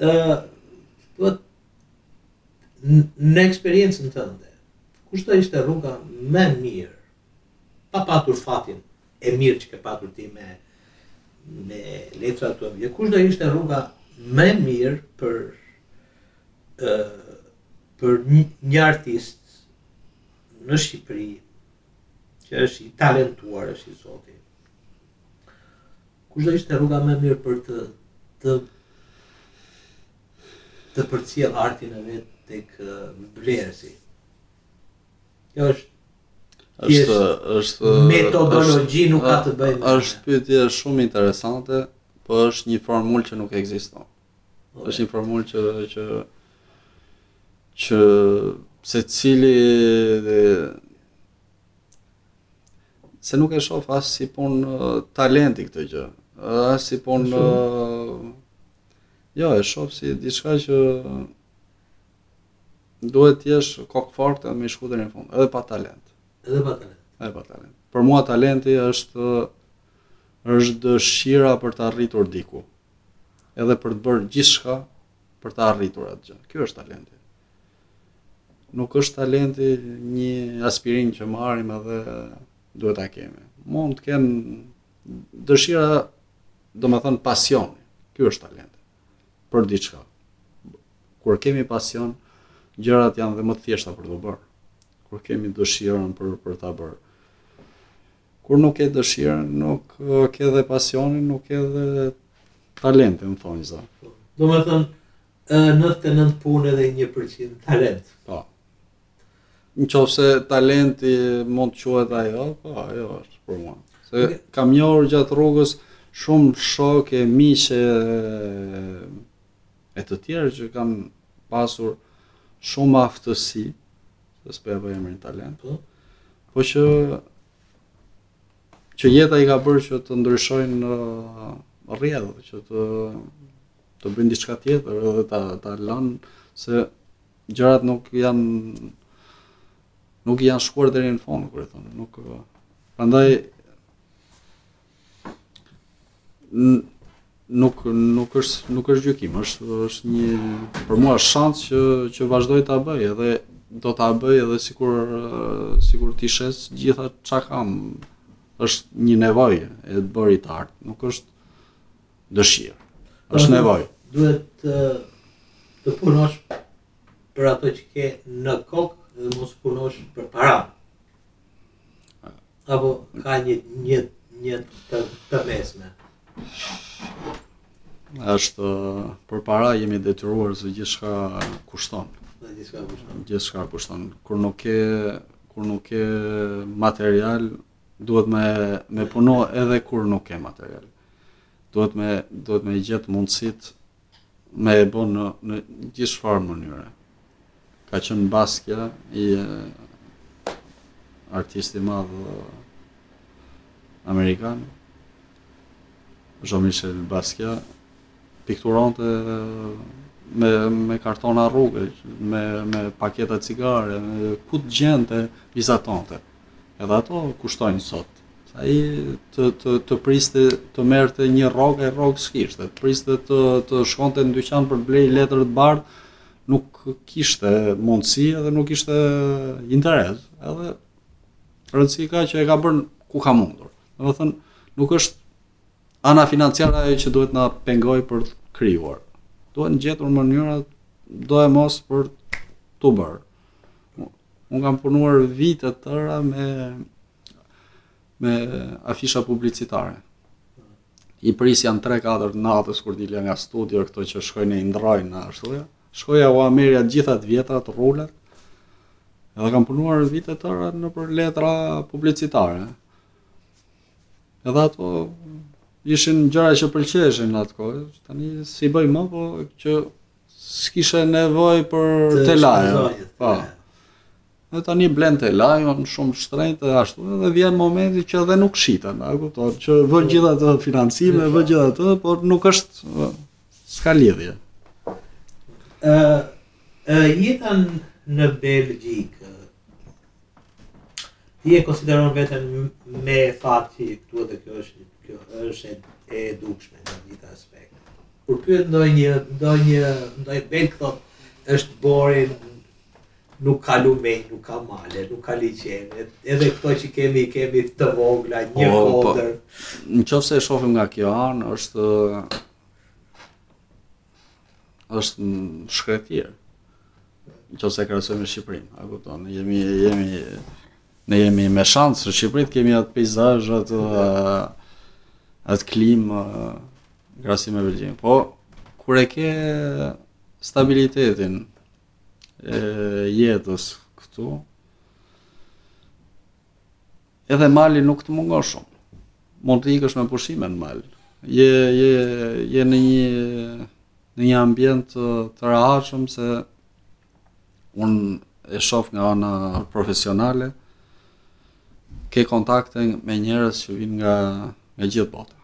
Ë po në eksperiencën tënde, kush do ishte rruga më e mirë pa patur fatin e mirë që ke patur ti me me Lettera Ventidue, kush do ishte rruga më e mirë për ë për një artist në Shqipëri që është i talentuar është i zoti Kush do ishte rruga më e mirë për të të të përcjell artin e vet tek blerësi. Kjo është është është metodologji nuk ka të bëjë me është pyetje shumë interesante, po është një formulë që nuk ekziston. Okay. Është një formulë që që që secili dhe se nuk e shof as si punë talenti këtë gjë, as si punë jo, e shof si diçka që duhet të jesh kokëfortë edhe me shku deri në fund, edhe pa talent. Edhe pa talent. Edhe pa talent. Për mua talenti është është dëshira për të arritur diku. Edhe për të bërë gjithçka për të arritur atë gjë. Ky është talenti. Nuk është talenti një aspirinë që marrim edhe duhet ta kemi. Mund të jetë dëshira, domethënë pasion. Ky është talenti për diçka. Kur kemi pasion, gjërat janë dhe më të thjeshta për t'u bërë. Kur kemi dëshirën për për ta bërë. Kur nuk ke dëshirën, nuk ke dhe pasionin, nuk ke dhe talentin, domethënë, s'ka. Po. Domethënë, 99 punë edhe 1% talent. Po. Në qofë se talenti mund të quhet ajo, po, ajo është për mua. Se okay. kam njohur gjatë rrugës shumë shokë e miq e të tjerë që kanë pasur shumë aftësi, se s'po ia vë emrin talent, po. Po që që jeta i ka bërë që të ndryshojnë në uh, rrjedhë, që të të bëjnë diçka tjetër dhe ta ta lënë se gjërat nuk janë nuk janë shkuar deri në fund, kur thonë, nuk uh, prandaj nuk nuk është nuk është gjykim, është është një për mua është shans që që vazhdoj ta bëj edhe do ta bëj edhe sikur sikur t'i shes gjitha çka kam. Është një nevojë e të bërit art, nuk është dëshirë. Është pra, nevojë. Duhet të të punosh për ato që ke në kokë dhe mos punosh për para. Apo ka një një një të të mesme. Është për para jemi detyruar se gjithçka kushton. Gjithçka kushton. Gjithçka kushton. Kur nuk ke kur nuk ke material, duhet me me punu edhe kur nuk ke material. Duhet me duhet me gjet mundësitë me e bo në, në gjithfarë mënyre. Ka qënë Basquiat, e, artisti i madh amerikan, Jean-Michel Basquiat, pikturonte me, me kartona rruge, me, me paketa cigare, me ku të gjente, vizatonte. Edhe ato kushtojnë sot. Ai të të të priste të merrte një rrogë, rrogë s'kishte. Të priste të të shkonte në dyqan për të blerë letër të bardhë, nuk kishte mundësi edhe nuk kishte interes. Edhe rëndësi ka që e ka bërë ku ka mundur. Domethënë, nuk është ana financiare ajo që duhet na pengojë për të krijuar. Duhen gjetur mënyra doemos për t'u bërë. Unë kam punuar vite të tëra me me afisha publicitare. I prisja në 3-4 natës kur dilja nga studio këto që shkojnë e ndrrojnë ashtu ja. Shkoja ua merrja të gjitha të vjetrat, rulet, edhe kam punuar vite të tëra nëpër letra publicitare. Edhe ato ishin gjëra që pëlqeheshin në atë kohë, tani si bëj më, po që S'kishe nevojë për telajo. Po. Dhe tani blen telajon, shumë shtrenjtë dhe ashtu, dhe vjen momenti që dhe nuk shiten, a kupton, që vë gjithë ato financime, vë gjithë ato, por nuk është, s'ka lidhje. E, e jetën në Belgjikë, Ti e konsideron veten me fat që je këtu dhe kjo është kjo është e, e dukshme në gjithë aspektet. Kur pyet ndonjë ndonjë ndonjë belg thotë është boring nuk ka lume, nuk ka male, nuk ka liqene, edhe këto që kemi, kemi të vogla, një po, po. kodër. Po, në qofë se e shofim nga kjo anë, është është shkretëtirë. Në qoftë se e krahasoj me Shqipërinë, a kupton, jemi, jemi, ne jemi me shans, në Shqipëri kemi atë pejzazh, atë, atë klimë, krahasim me Belgjikën. Po, kur e ke stabilitetin e jetës këtu, Edhe mali nuk të mungon shumë. Mund të ikësh me pushime në mal. Je je je në një në një ambient të, të rehatshëm se un e shoh nga ana profesionale ke kontakte me njerëz që vijnë nga nga gjithë bota.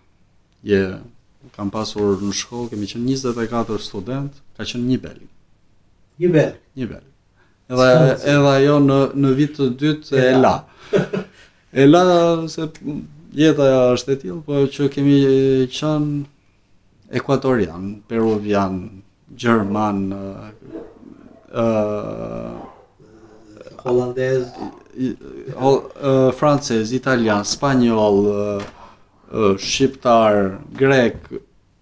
Je kam pasur në shkollë, kemi qenë 24 studentë, ka qenë një belg. Një belg. Një belg. Edhe edhe ajo në në vit të dytë e la. E la se jeta është e tillë, po që kemi qenë ekuatorian, peruvian, gjerman, ë holandez, francez, italian, spanjoll, shqiptar, grek,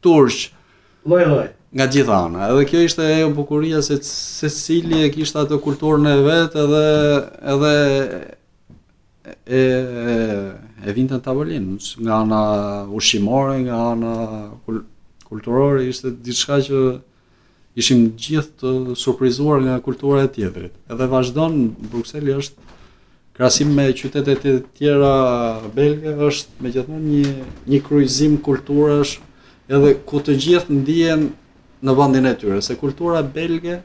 turq lloj lloj nga të gjitha anët. Edhe kjo ishte ajo bukuria se secili e kishte atë kulturën e vet edhe edhe e e vinte në tavolinë nga ana ushqimore, nga ana kulturore ishte diçka që Ishim të gjithë të surprizuar nga kultura e tjetrit. Edhe vazhdon, Brukseli është krahasim me qytetet e tjera belge është megjithatë një një kryqëzim kulturash edhe ku të gjithë ndihen në vendin e tyre, se kultura belge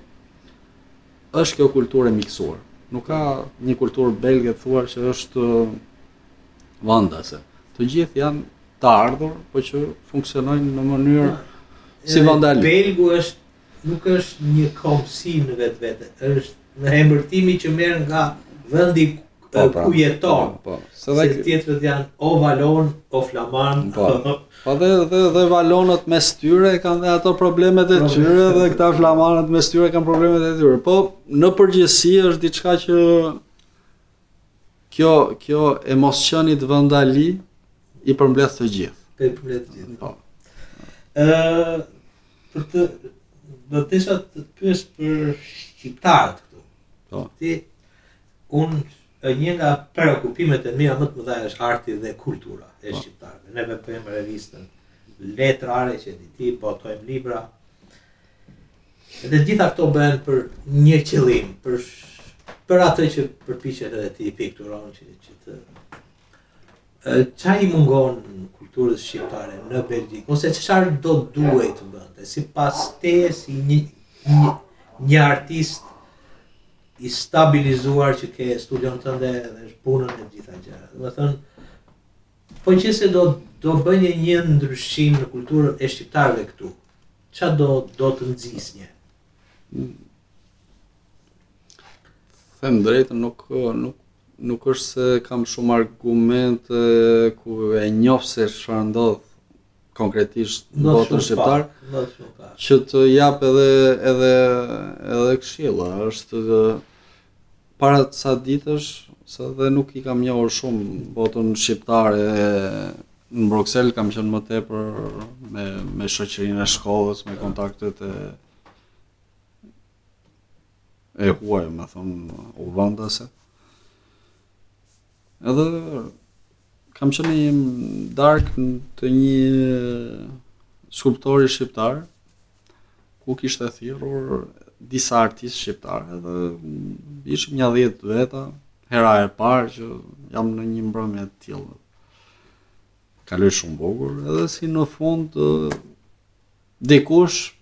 është kjo kulturë e miksuar. Nuk ka një kulturë belge të thuash që është vendase. Të gjithë janë të ardhur, po që funksionojnë në mënyrë si vendali. Belgu është nuk është një kombësi në vetvete, është një emërtim që merr nga vendi po, pra, ku jeton. Po, po. Se dhe të tjerët janë o valon, o flaman. Po. Po dhe dhe dhe valonët mes tyre kanë dhe ato problemet e tyre dhe këta flamanët mes tyre kanë problemet e tyre. Po në përgjithësi është diçka që Kjo, kjo e të mos qënit vëndali i përmbledh të gjithë. E përmbledh të gjithë. Po. për të, do të doja të pyes për shqiptarët këtu. Po. Ti, unë një nga preokupimet e mia më të mëdha është arti dhe kultura e po. shqiptarëve. Ne botojmë revistën letrare që di ti, botojmë libra. Dhe të gjitha këto bëhen për një qëllim, për për atë që përpiqesh edhe ti pikturon që që të ça i mungon kulturës shqiptare në Belgjik ose çfarë do duhej të bënte sipas teje si një një, një artist i stabilizuar që ke studion tënde dhe punën e të gjitha gjërat. Domethënë, po qe se do, do bënje një ndryshim në kulturën e shqiptarëve këtu, Ça do do të nxisje? Them të drejtën, nuk nuk nuk është se kam shumë argumente ku e njof se çfarë ndodh konkretisht në botën shqiptare që të jap edhe edhe edhe këshilla është Para ca ditësh, se dhe nuk i kam njohur shumë botën shqiptare në Bruksel, kam qenë më tepër me, me shoqërinë e shkollës, me kontaktet e e huaj, domethënë, o vëndase. Edhe Kam qenë në një darkë të një skulptori shqiptar ku kishte thirrur disa artistë shqiptarë dhe ishim nja 10 veta, hera e parë që jam në një mbrëmje të tillë. Kaloi shumë bukur edhe si në fund dikush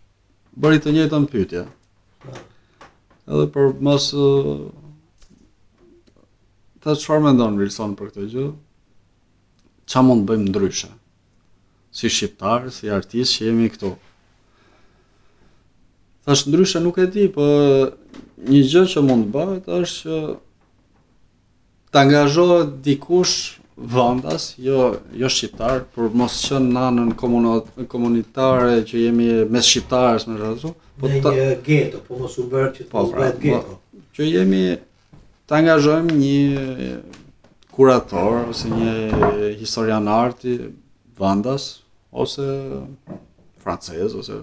bëri të njëjtën pyetje. Edhe për mos Ti çfarë mendon Wilson për këtë gjë? Ça mund të bëjmë ndryshe? Si shqiptarë, si artistë që jemi këtu. Tash ndryshe nuk e di, po një gjë që mund të bëhet është që të angazhohet dikush vendas, jo jo shqiptar, por mos qenë në anën komunitare që jemi mes shqiptarësh me rrezik, po, të një geto, po mos u bë që të po, pra, bëhet geto. Po, që jemi të angazhojmë një kurator ose një historian arti vendas ose francez ose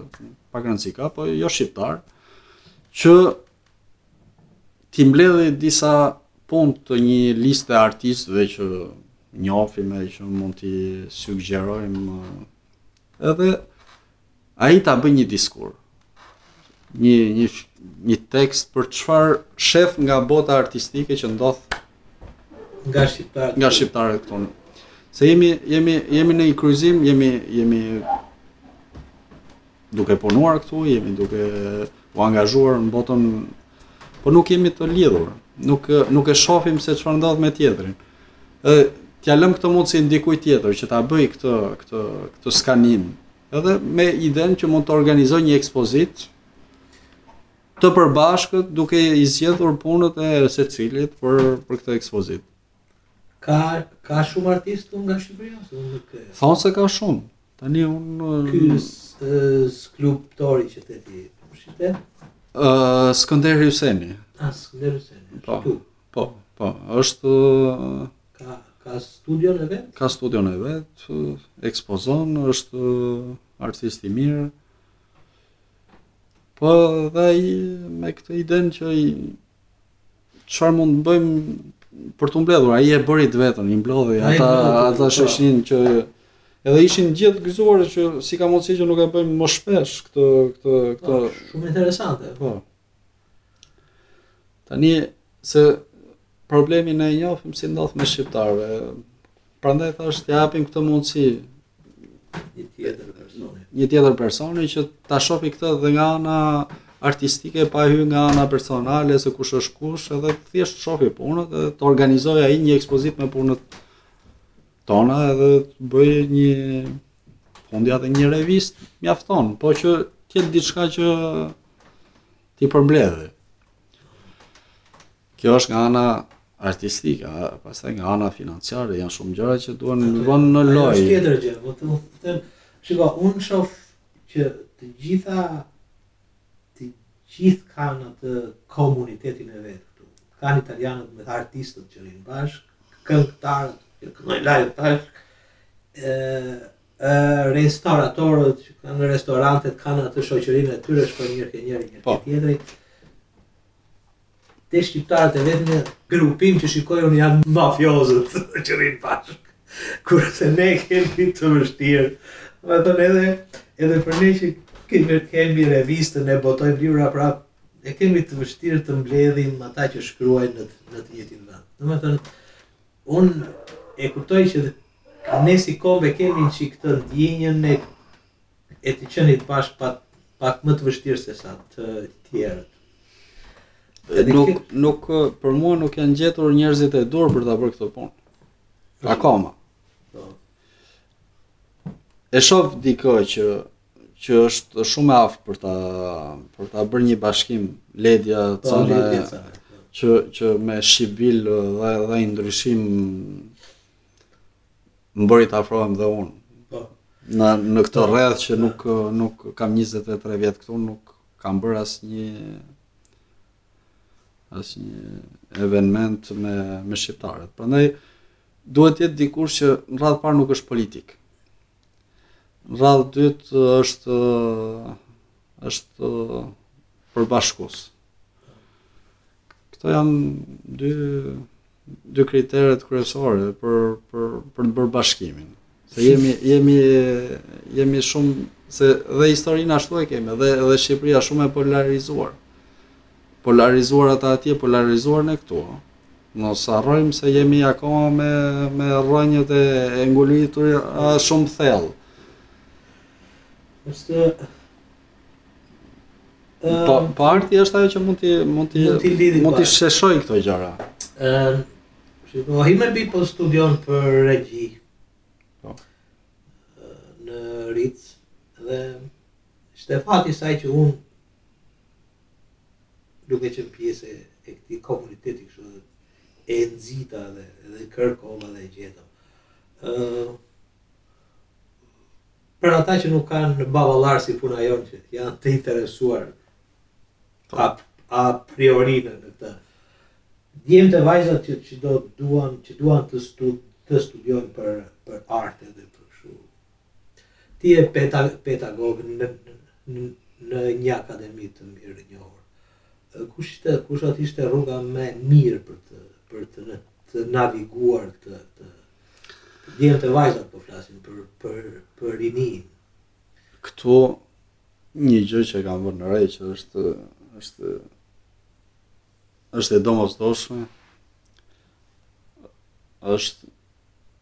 pak rëndësi ka, po jo shqiptar që t'i mbledhi disa punë të një liste të artistëve që njofim e që mund t'i sugjerojmë edhe ai ta bëjë një diskur, një një një tekst për çfarë shef nga bota artistike që ndodh nga shqiptarët nga shqiptarët këtu. Se jemi jemi jemi në një kryzim, jemi jemi duke punuar këtu, jemi duke u angazhuar në botën Po nuk jemi të lidhur, nuk nuk e shofim se çfarë ndodh me tjetrin. Ë t'ia lëmë këtë mundësi ndikujt tjetër që ta bëjë këtë këtë këtë skanim. Edhe me idenë që mund të organizojë një ekspozitë të përbashkët duke i zgjedhur punët e secilit për për këtë ekspozitë. Ka ka shumë artistë nga Shqipëria ose nuk ka? Thonë se ka shumë. Tani unë... Ky skulptori që the ti, kush ishte? Uh, Skënder Hyseni. Ah, Skënder Hyseni, po, këtu. Po, po, është... Ka, ka studion e vetë? Ka studion e vet, ekspozon, është artist i mirë. Po, dhe ai me këtë idenë që i çfarë mund të bëjmë për t'u mbledhur? Ai e bëri të veten, i mblodhi ata ata shoqërinë që edhe ishin gjithë gëzuar që si ka mundësi që nuk e bëjmë më shpesh këtë këtë po, këtë oh, shumë interesante. Po. Tani se problemin e njohim si ndodh mes shqiptarëve. Prandaj thashë të japim këtë mundësi një tjetër personi. Një tjetër personi që ta shofi këtë dhe nga ana artistike pa hy nga ana personale se kush është kush, edhe thjesht shofi punët dhe të organizojë ai një ekspozitë me punët tona edhe të bëjë një fundja dhe një revistë mjafton, po që t'jetë diçka që t'i përmbledhi. Kjo është nga ana artistike, pastaj nga ana financiare janë shumë gjëra që duan të vihen në lojë. Është tjetër gjë, po të them, shiko, unë shoh që të gjitha të gjithë kanë atë komunitetin e vet këtu. Kanë italianët me artistët që rrinë bashkë, këngëtarët që këndojnë live bashkë, restauratorët që kanë restorantet kanë atë shoqërinë e tyre shkojnë njëri te njëri, njëri, po, te tjetri Te shqiptarët i vetmi grupim që shikoj unë janë mafiozët që rrinë bashkë. Kurse ne kemi të vështirë. Domethënë edhe, edhe për ne që kemi, kemi revistën e botojmë libra prapë e kemi të vështirë të mbledhim ata që shkruajnë në, në të njëjtin vend. Domethënë, unë e kuptoj që ne si komb e kemi një çikë këtë ndjenjën e e të qenit bashkë pak pak më të vështirë se sa të tjerët. Nuk nuk për mua nuk janë gjetur njerëzit e duhur për ta bërë këtë punë. Akoma. Po. E shoh dikë që që është shumë e aftë për ta për ta bërë një bashkim Ledia, po, Canaj, po, që që me Shibil dhe dhe ndryshim Më bëri të afrohem dhe unë. Po. Në, në këtë rreth që nuk, nuk kam 23 vjet këtu, nuk kam bërë asnjë asnjë eveniment me, me shqiptarët. Prandaj, duhet të jetë dikush që në radhë të parë nuk është politik. Në radhë të dytë është, është përbashkues. Këto janë dy dy kriteret kryesore për për për të bërë bashkimin. Se jemi jemi jemi shumë se dhe historinë ashtu e kemi dhe dhe Shqipëria shumë e polarizuar. Polarizuar ata atje, polarizuar ne këtu. Mos harrojmë se jemi akoma me me rrënjët e, e ngulitur shumë thellë. Është Po, po arti është ajo që mund të mund të mund të lidhë mund të sheshojë këto gjëra. Ëm, shiko, ime bijë po studion për regji. Po. Në RITCS dhe ishte fati i saj që unë duke qenë pjesë e këtij komuniteti kështu dhe e nxita dhe dhe kërkova dhe gjeta. Ëm, Për ata që nuk kanë baballarë si puna jonë, që janë të interesuar a, a priori në këtë. Djemtë e vajzat që, që do duan, që duan të, stu, të studiojnë për, për arte dhe për shu. Ti je peda, pedagog në, në, në një akademi të mirënjohur. Kush, të, kush do të ishte rruga më e mirë për të, për të, të naviguar këtë, këtë, Djemtë e vajzat po flasim për për për rininë. Këtu një gjë që kam vënë re që është është është e domosdoshme është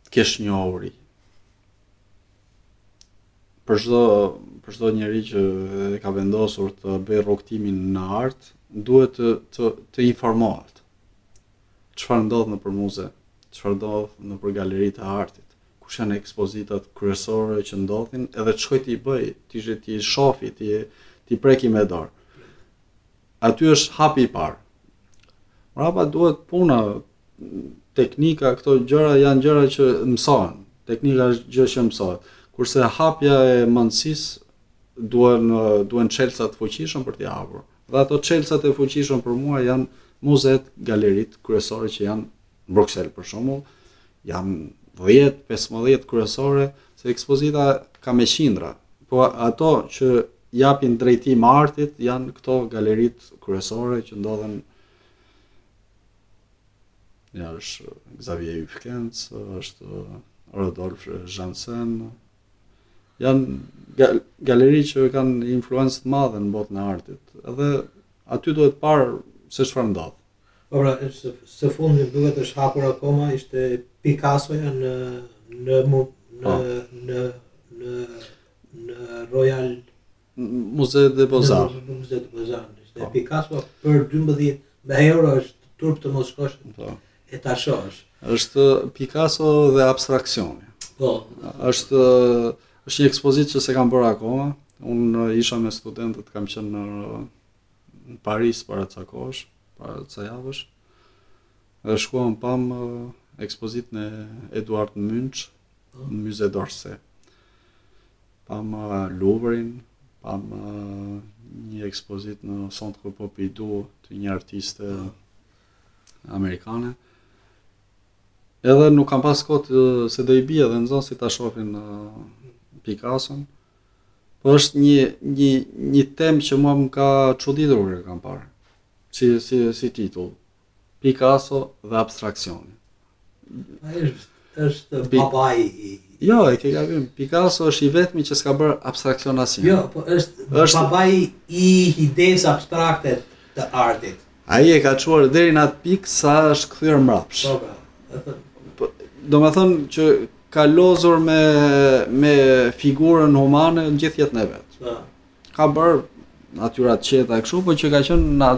të kesh një uri. Për çdo për çdo njeri që e ka vendosur të bëjë rrugëtimin në art, duhet të të, të informohet. Çfarë ndodh nëpër muze? Çfarë ndodh nëpër galeri të artit? Kush janë ekspozitat kryesore që ndodhin edhe të shkojë t'i bëjë, t'i t'i shofi, t'i t'i preki me dorë. Aty është hapi i parë. Mrapa duhet puna, teknika, këto gjëra janë gjëra që mësohen. Teknika është gjë që mësohet. Kurse hapja e mendësisë duhen duhen çelësa të fuqishëm për t'i hapur. Dhe ato çelësat e fuqishëm për mua janë muzetë, galeritë kryesore që janë në Bruksel për shembull, janë 10, 15 kryesore, se ekspozita ka me qindra. Po ato që japin drejtim artit janë këto galeritë kryesore që ndodhen Ja, është Xavier Hufkens, është Rodolphe Janssen, Janë galeri që kanë influencë të madhe në botën e artit, edhe aty duhet parë se çfarë ndodh. Po pra, së fundi duhet të jetë hapur akoma, ishte Picasso-ja në në në në në Royal Muze de Bozar. Muze de Bozar. Dhe po. Picasso për 12 euro është turp të mos shkosh e ta shohësh. Është Picasso dhe abstraksioni. Po. Është është një ekspozitë që s'e kam bërë akoma. Unë isha me studentët, kam qenë në, në Paris para ca kohësh, para ca javësh. Dhe shkuam pamë ekspozitën e Edvard Munch, në Musée d'Orsay. Pamë Louvre-in, pamë një ekspozitë në Centre Pompidou të një artiste amerikane. Edhe nuk kam pas kohë se do i bie edhe nxënësit ta shohin Picasso-n. Po është një një një temë që mua më ka çuditur kur e kam parë. Si si si titull. Picasso dhe abstraksioni. Ai është është babai i Jo, e ke gabim. Picasso është i vetmi që s'ka bërë abstraksion asnjë. Jo, po është, është babai i ides abstrakte të artit. Ai e ka çuar deri në atë pikë sa është kthyer mbrapsh. Po, pra. po. Domethënë që ka luajtur me me figurën humane gjithë jetën e vet. Po. Ka bërë natyra të qeta kështu, por që ka qenë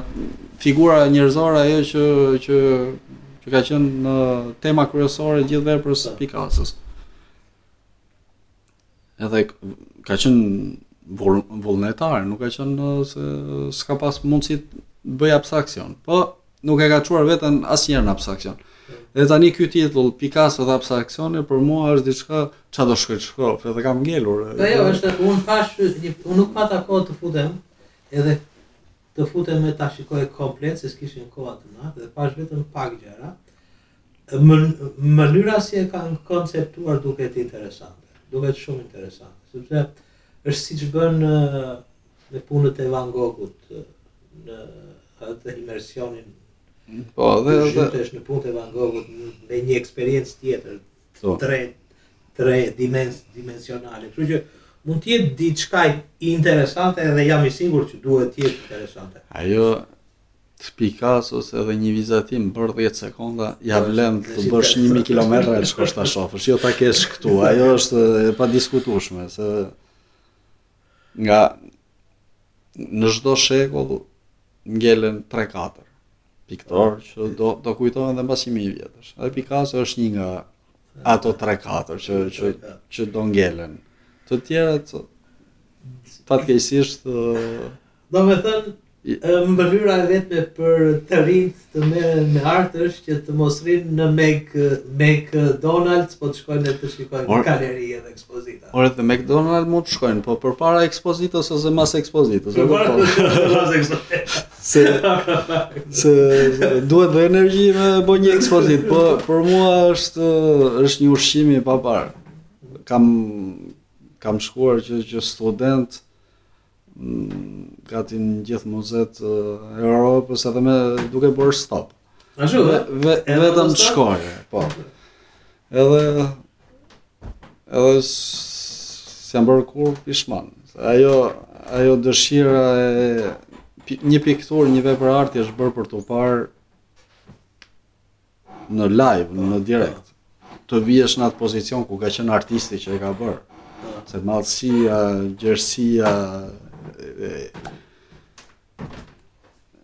figura njerëzore ajo që që që ka qenë tema kryesore e gjithë veprës së Picassos. Edhe ka qenë vullnetare, nuk ka qenë se s'ka pas mundësi të bëjë abstraksion. Po Nuk e ka çuar veten asnjëherë në abstraksion. Dhe tani ky titull Picasso dhe abstraksioni për mua është diçka ça do shkoj shoh, edhe kam ngelur. Po ajo, është unë pashë, unë nuk pata kohë të futem edhe të futem me ta shikoj komplet se s'kishim kohë atë natë dhe pashë vetëm pak gjëra. Më, mënyra si e kanë konceptuar duket interesante, duket shumë interesante, sepse është siç bën Me punët e Van Gogut, në atë imersionin po, dhe, të zhytesh në punët e Van Gogut, me një eksperiencë tjetër, po. tre, tre dimens, dimensionale. Kështu që mund të jetë diçka interesante edhe jam i sigurt që duhet të jetë interesante. Ajo te Picasso edhe një vizatim bërë 10 sekonda ia po, vlen të bësh 1000 kilometra të shkosh ta shofësh, jo ta kesh këtu. Ajo është e padiskutueshme se Nga në çdo shekull ngelen 3-4 piktorë po. që do do kujtohen edhe mbas 1000 vjetësh. Edhe Picasso është një nga ato 3-4 që që që do ngelen. Të tjerët fatkeqësisht Domethënë, mënyra e vetme për të rinjtë të merren me art është që të mos rrinë në Mac McDonald's, po të shkojnë dhe të shikojnë në galeri edhe ekspozita. Ore edhe McDonald's mund të shkojnë, po përpara ekspozitës ose mas ekspozitës. Përpara po. mas ekspozitës. Se se duhet dhe energji me bë një ekspozitë, po për mua është është një ushqim i paparë. Kam kam shkuar që që student gati në gjithë muzetë e Europës edhe me duke bërë stop. Ashtu, dhe? Ve, vetëm të shkoj, po. Edhe, edhe s'jam bërë kurrë pishman. Ajo, ajo dëshira e një pikturë, një vepër arti është bërë për t'u parë në live, në direkt, të vijesh në atë pozicion ku ka qenë artisti që e ka bërë. Se madhësia, gjersia,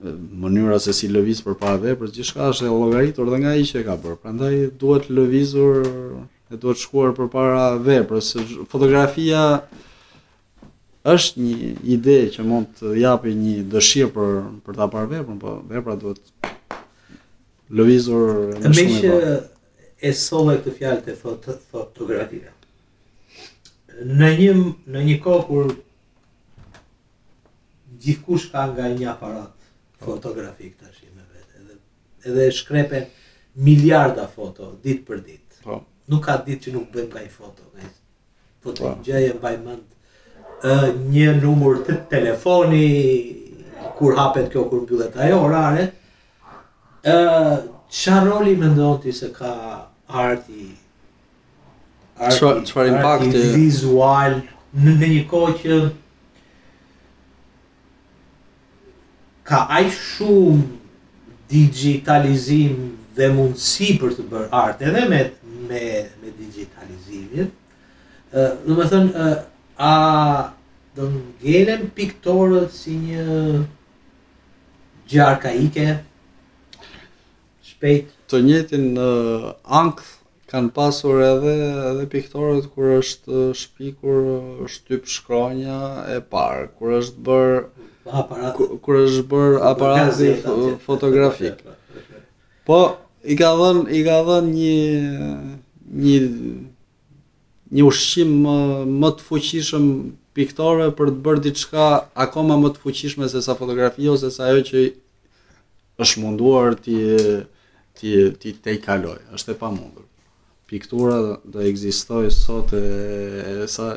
mënyra se si lëviz përpara veprës, gjithçka është e llogaritur dhe nga ai që e ka bërë. Prandaj duhet lëvizur e duhet shkuar përpara veprës. Fotografia Është një ide që mund të japi një dëshirë për për ta parë veprën, po vepra duhet lëvizur më shumë. Meqë e solle këtë fjalë të foto, fotografia. Në një në një kohë kur gjithkush ka nga një aparat fotografik tash Edhe shkrepen miliarda foto, ditë për ditë. Po. Nuk ka ditë që nuk bëjmë ka një foto. Ka një foto po. gjëje, e mbaj mënd. Një numër të telefoni, kur hapet kjo, kur mbyllet ajo, oraret. Ça roli mendon ti se ka arti, arti, arti vizual, në një kohë që ka aq shumë digjitalizim dhe mundësi për të bërë art edhe me me me digjitalizimin. Ë, domethënë, ë, a do të ngelen piktorët si një gjë arkaike? shpejt. Të njëjtin ankth kanë pasur edhe edhe piktorët kur është shpikur shtypshkronja e parë, kur është bër kur është bër aparati fotografik. Po i ka dhën i ka dhën një një një ushqim më, më të fuqishëm piktorëve për të bërë diçka akoma më të fuqishme se sa fotografia ose sa ajo që Është munduar t'i t'i t'i tejkalojë, është e pamundur. Piktura do ekzistojë sot e sa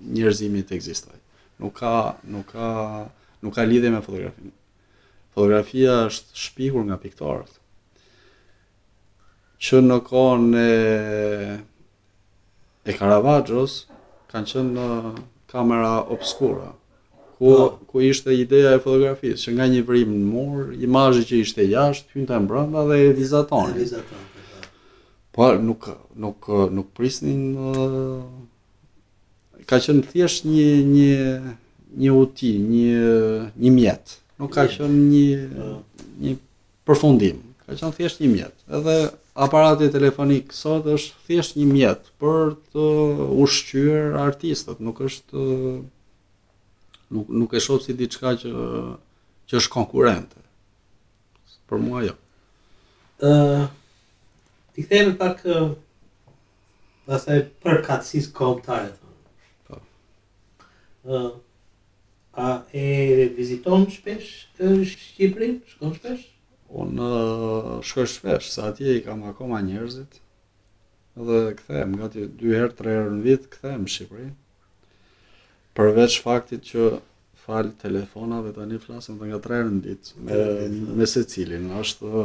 njerëzimi të ekzistojë. Nuk ka nuk ka nuk ka lidhje me fotografinë. Fotografia është shpikur nga piktorët. Që në kohën e e Caravaggio-s kanë qenë kamera obskura ku po. ku ishte ideja e fotografisë, që nga një vrim në mur, imazhi që ishte jashtë, hynte mbrenda dhe e vizatonin. Po nuk nuk nuk prisnin uh, ka qenë thjesht një një një uti, një një mjet. Nuk ka qenë një po. një përfundim. Ka qenë thjesht një mjet. Edhe aparati telefonik sot është thjesht një mjet për të ushqyer artistët, nuk është nuk nuk e shoh si diçka që që është konkurrente. Për mua jo. Ë uh, t'i kthehemi pak uh, pastaj përkatësisë kombëtare. Ëh, a e viziton shpesh Shqipërinë? Shkon shpesh? Unë shkoj shpesh, se atje i kam akoma njerëzit. Dhe kthehem gati dy herë, tre herë në vit kthehem në Shqipëri. Përveç faktit që falë telefonave tani flasim edhe nga tre herë në ditë me me secilin. Është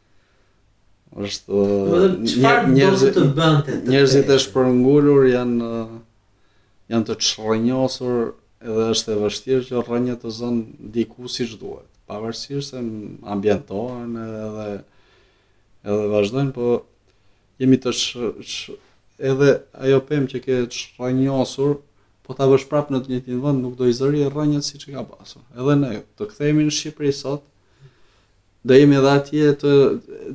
Është njerëzit të bënte. Njerëzit e shpërngulur janë janë të çrrënjosur edhe është e vështirë që rrënjët të zënë diku siç duhet. Pavarësisht se ambientohen edhe edhe vazhdojnë, po jemi të sh, edhe ajo pemë që ke çrrënjosur po ta vësh prapë në të njëjtin vend nuk do i zërë rrënjët siç i ka pasur. Edhe ne të kthehemi në Shqipëri sot, Do jemi edhe atje të,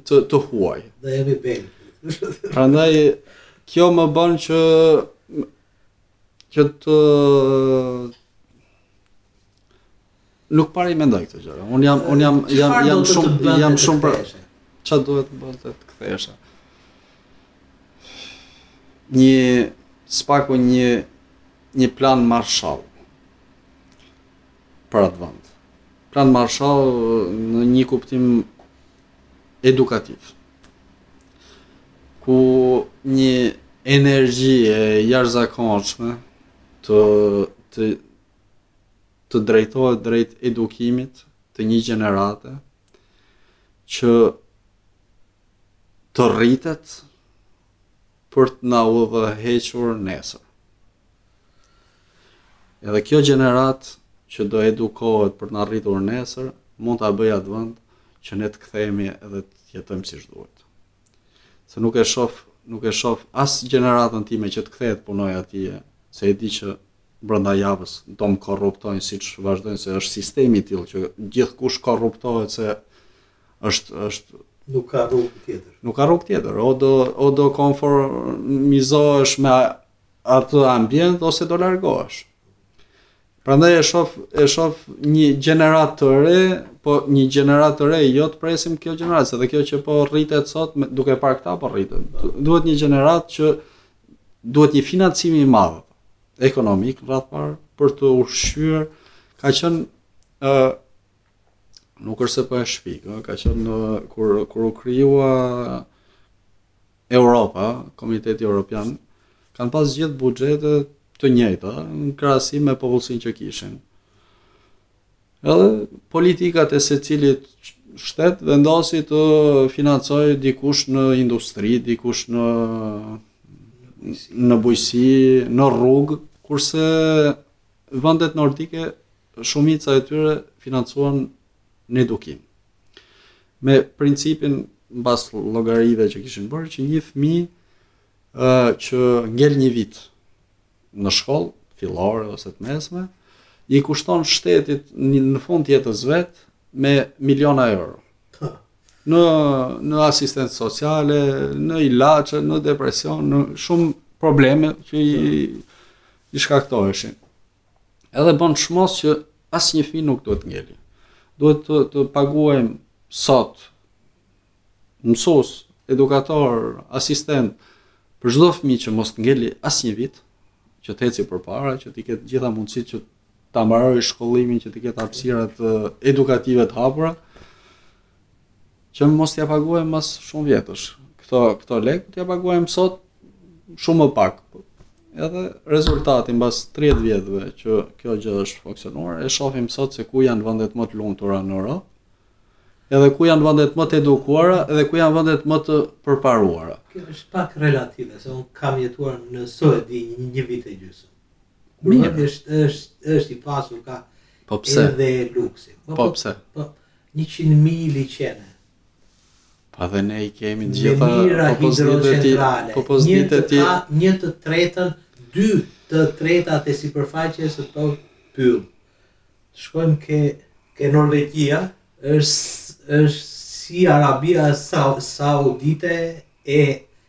të, të huaj. Do jemi bejnë. Prandaj, kjo më bën që që të nuk para i mendoj këto gjëra. Unë jam unë jam jam jam shumë jam shumë për çfarë duhet të bëhet të kthesha. Një së paku një një plan Marshall. për atë vend. Plan Marshall në një kuptim edukativ ku një energji e jashtëzakonshme të të të drejtohet drejt edukimit të një gjenerate që të rritet për të na udhëhequr nesër. Edhe kjo gjeneratë që do edukohet për na rritur nesër, mund ta bëjë atë vend që ne të kthehemi edhe të jetojmë siç duhet. Se nuk e shoh, nuk e shoh as gjeneratën time që të kthehet të punojë atje, se e di që brenda javës do më korruptojnë siç vazhdojnë se është sistemi i tillë që gjithkush korruptohet se është është nuk ka rrugë tjetër. Nuk ka rrugë tjetër, o do o do konformizohesh me atë ambient ose do largohesh. Prandaj e shof e shof një gjeneratë të re, po një gjeneratë të re, jo të presim kjo gjeneratë, se dhe kjo që po rritet sot me, duke parë këta po rriten. Duhet një gjeneratë që duhet një financim i madh ekonomik radhë parë për të ushqyer ka qenë ë uh, nuk është se po e shpik, ka qenë uh, kur kur u krijua Europa, Komuniteti Europian, kanë pas gjithë buxhete të njëjta në krahasim me popullsinë që kishin. Edhe politikat e secilit shtet vendosi të financojë dikush në industri, dikush në në bujqësi, në rrugë, kurse vendet nordike shumica e tyre financuan në edukim. Me principin mbas llogarive që kishin bërë që një fëmijë ë që ngel një vit në shkollë, fillore ose të mesme, i kushton shtetit në fund të jetës vet me miliona euro. Në në asistencë sociale, në ilaçe, në depresion, në shumë probleme që i, i shkaktoheshin. edhe bën çmos që asnjë fëmijë nuk duhet ngeli. Duhet të, të paguajmë sot mësues, edukator, asistent për çdo fëmijë që mos të ngeli asnjë vit, që të eci përpara, që t'i ketë gjitha mundësitë që ta mbarojë shkollimin, që t'i ketë hapësirat edukative të hapura. Që mos t'ja paguajmë mas shumë vjetësh. Këto, këto lekë t'ja paguajmë sot shumë më pak. Edhe rezultati mbas 30 vjetëve që kjo gjë është funksionuar, e shofim sot se ku janë vendet më të lumtura në Europë, edhe ku janë vendet më të edukuara, edhe ku janë vendet më të përparuara. Kjo është pak relative, se unë kam jetuar në Suedi një vit e gjysmë. Mirë. Është është është i pasur ka. Po pse? Edhe luksin. Po, po pse? Po 100 mijë liçene. Pa dhe ne i kemi të gjitha popozit e ti, popozit e ti. Një të tretën, dy të tretat e sipërfaqes e ke pyll. Shkojmë ke, ke Norvegjia, është, është si Arabia Saudite e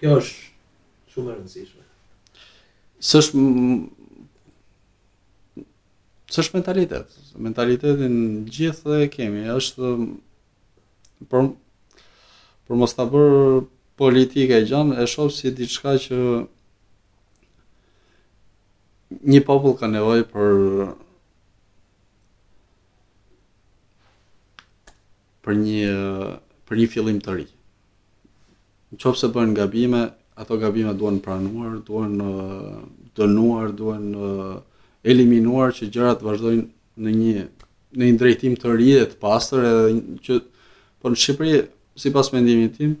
Kjo është shumë e rëndësishme. S'është s'është mentalitet. Mentalitetin gjithë e kemi, është për për mos ta bërë politike gjënë, e shoh si diçka që një popull ka nevojë për për një për një fillim të ri. Në qoftë se bëhen gabime, ato gabime duhen pranuar, duhen dënuar, duhen eliminuar që gjërat të vazhdojnë në një në një drejtim të ri dhe të pastër edhe po në Shqipëri sipas mendimit tim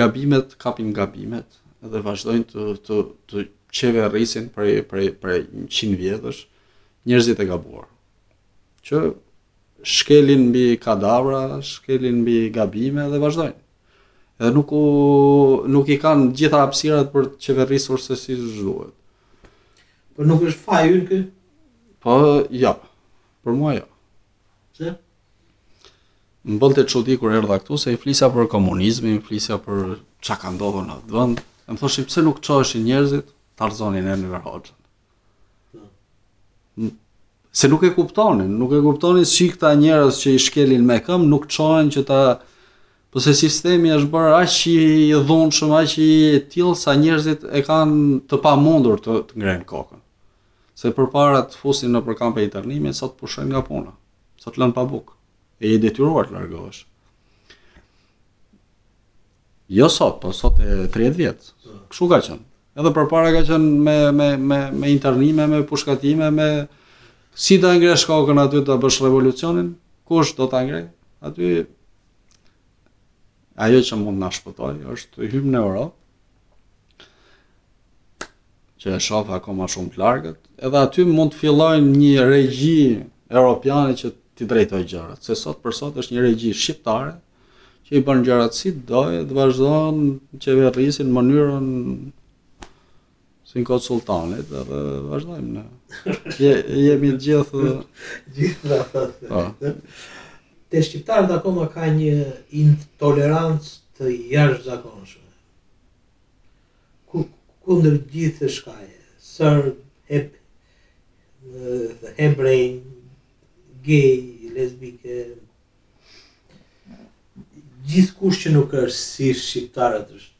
gabimet kapin gabimet dhe vazhdojnë të të të qeverisin prej prej prej 100 vjetësh njerëzit e gabuar që shkelin mbi kadavra, shkelin mbi gabime dhe vazhdojnë. Edhe nuk u nuk i kanë të gjitha hapësirat për të qeverisur se si duhet. Po nuk është faj ynë ky? Po, jo. Për mua jo. Pse? Më bënte çudi kur erdha këtu, se u flisja për komunizmin, u flisja për ça ka ndodhur në atë vënd. E më thoshin, pse nuk çoheshin njerëzit, ta rrëzonin Enver Hoxhën. se nuk e kuptonin, nuk e kuptonin si këta njerëz që i shkelin me këmbë, nuk çohen që ta po se sistemi është bërë aq i i dhunshëm, aq i tillë sa njerëzit e kanë të pamundur të, të ngrenë kokën. Se përpara të fusnin nëpër kampe internimi, sot të pushojnë nga puna, sot të lënë pa bukë, e je i detyruar të largohesh. Jo sot, po sot e 30 vjet. Kështu ka qenë. Edhe përpara ka qenë me me me me internime, me pushkatime, me si ta ngresh kokën aty ta bësh revolucionin, kush do ta ngrejë? Aty ajo që mund të na shpëtojë është të hyjmë në Europë, që e shof akoma shumë të largët, edhe aty mund të fillojë një regji europiane që t'i drejtojë gjërat. Se sot për sot është një regji shqiptare që i bën gjërat si do vetë dhe vazhdon qeverisin në mënyrën si në kohë të sulltanit dhe vazhdojmë në je, jemi gjithë gjithë në thëtë po. te shqiptarët akoma ka një intolerancë të jashtëzakonshme ku kundër gjithçkaje serb heb hebrenj gej lezbike Gjithkush që nuk është si shqiptarët është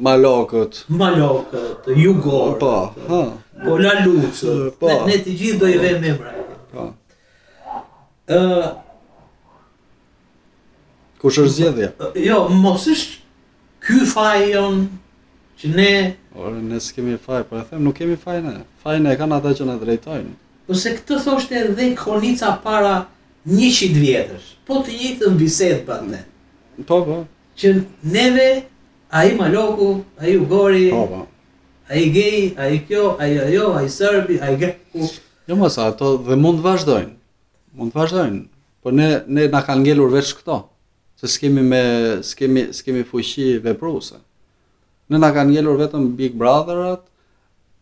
Malokët. Malokët, Jugorët. Po, ha. Po lalucë. Po. Ne, të gjithë do i vëmë emra. Po. Ë Kush është zgjidhja? Jo, mos është Ky faji jonë që ne Ore ne s'kemi faj, po e them nuk kemi faj ne. Fajin e kanë ata që na drejtojnë. Po se këtë thoshte edhe Konica para njëqind vjetësh. Po të njëjtën bisedë bënte. Po po. Që neve ai maloku, ai ugori, po, po. ai gej, ai kjo, ai ajo, ai serbi, ai greku. Jo mos ato dhe mund të vazhdojnë. Mund të vazhdojnë. Po ne ne na kanë ngelur veç këto. se s'kemi me s'kemi s'kemi fuqi vepruese. Ne na kanë ngelur vetëm Big Brother-at,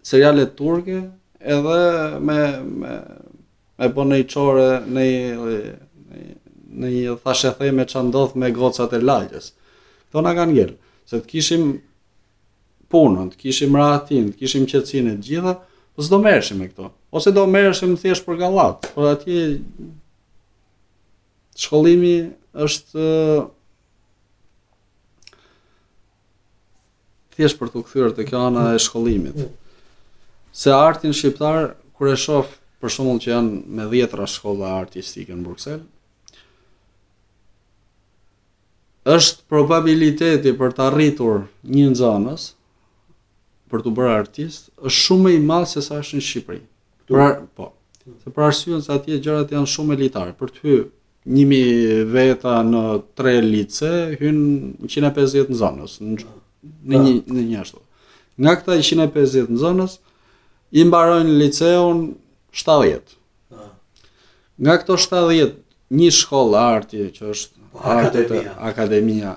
serialet turke edhe me me me bo noi çore noi noi thashetheme ça ndodh me gocat e lagjes. Kto na kanë ngel, se të kishim punën, të kishim rahatin, të kishim qetësinë e të gjitha, po s'do merreshim me këto. Ose do merreshim thjesht për gallat, por atje Shkollimi është thjesht për t'u kthyer te kjo ana e shkollimit. Mm. Se artin shqiptar kur e shoh për shembull që janë me dhjetra shkolla artistike në Bruksel, është probabiliteti për të arritur një nxënës për t'u bërë artist është shumë më i madh se sa është në Shqipëri. Për ar... po. Se për arsyen se atje gjërat janë shumë elitare. Për të hyrë 1000 veta në 3 lice, hyn 150 nxënës në në një në një ashtu. Nga këta 150 nxënës i mbarojnë liceun 70. Nga këto 70 një shkollë arti që është po, arti akademia. akademia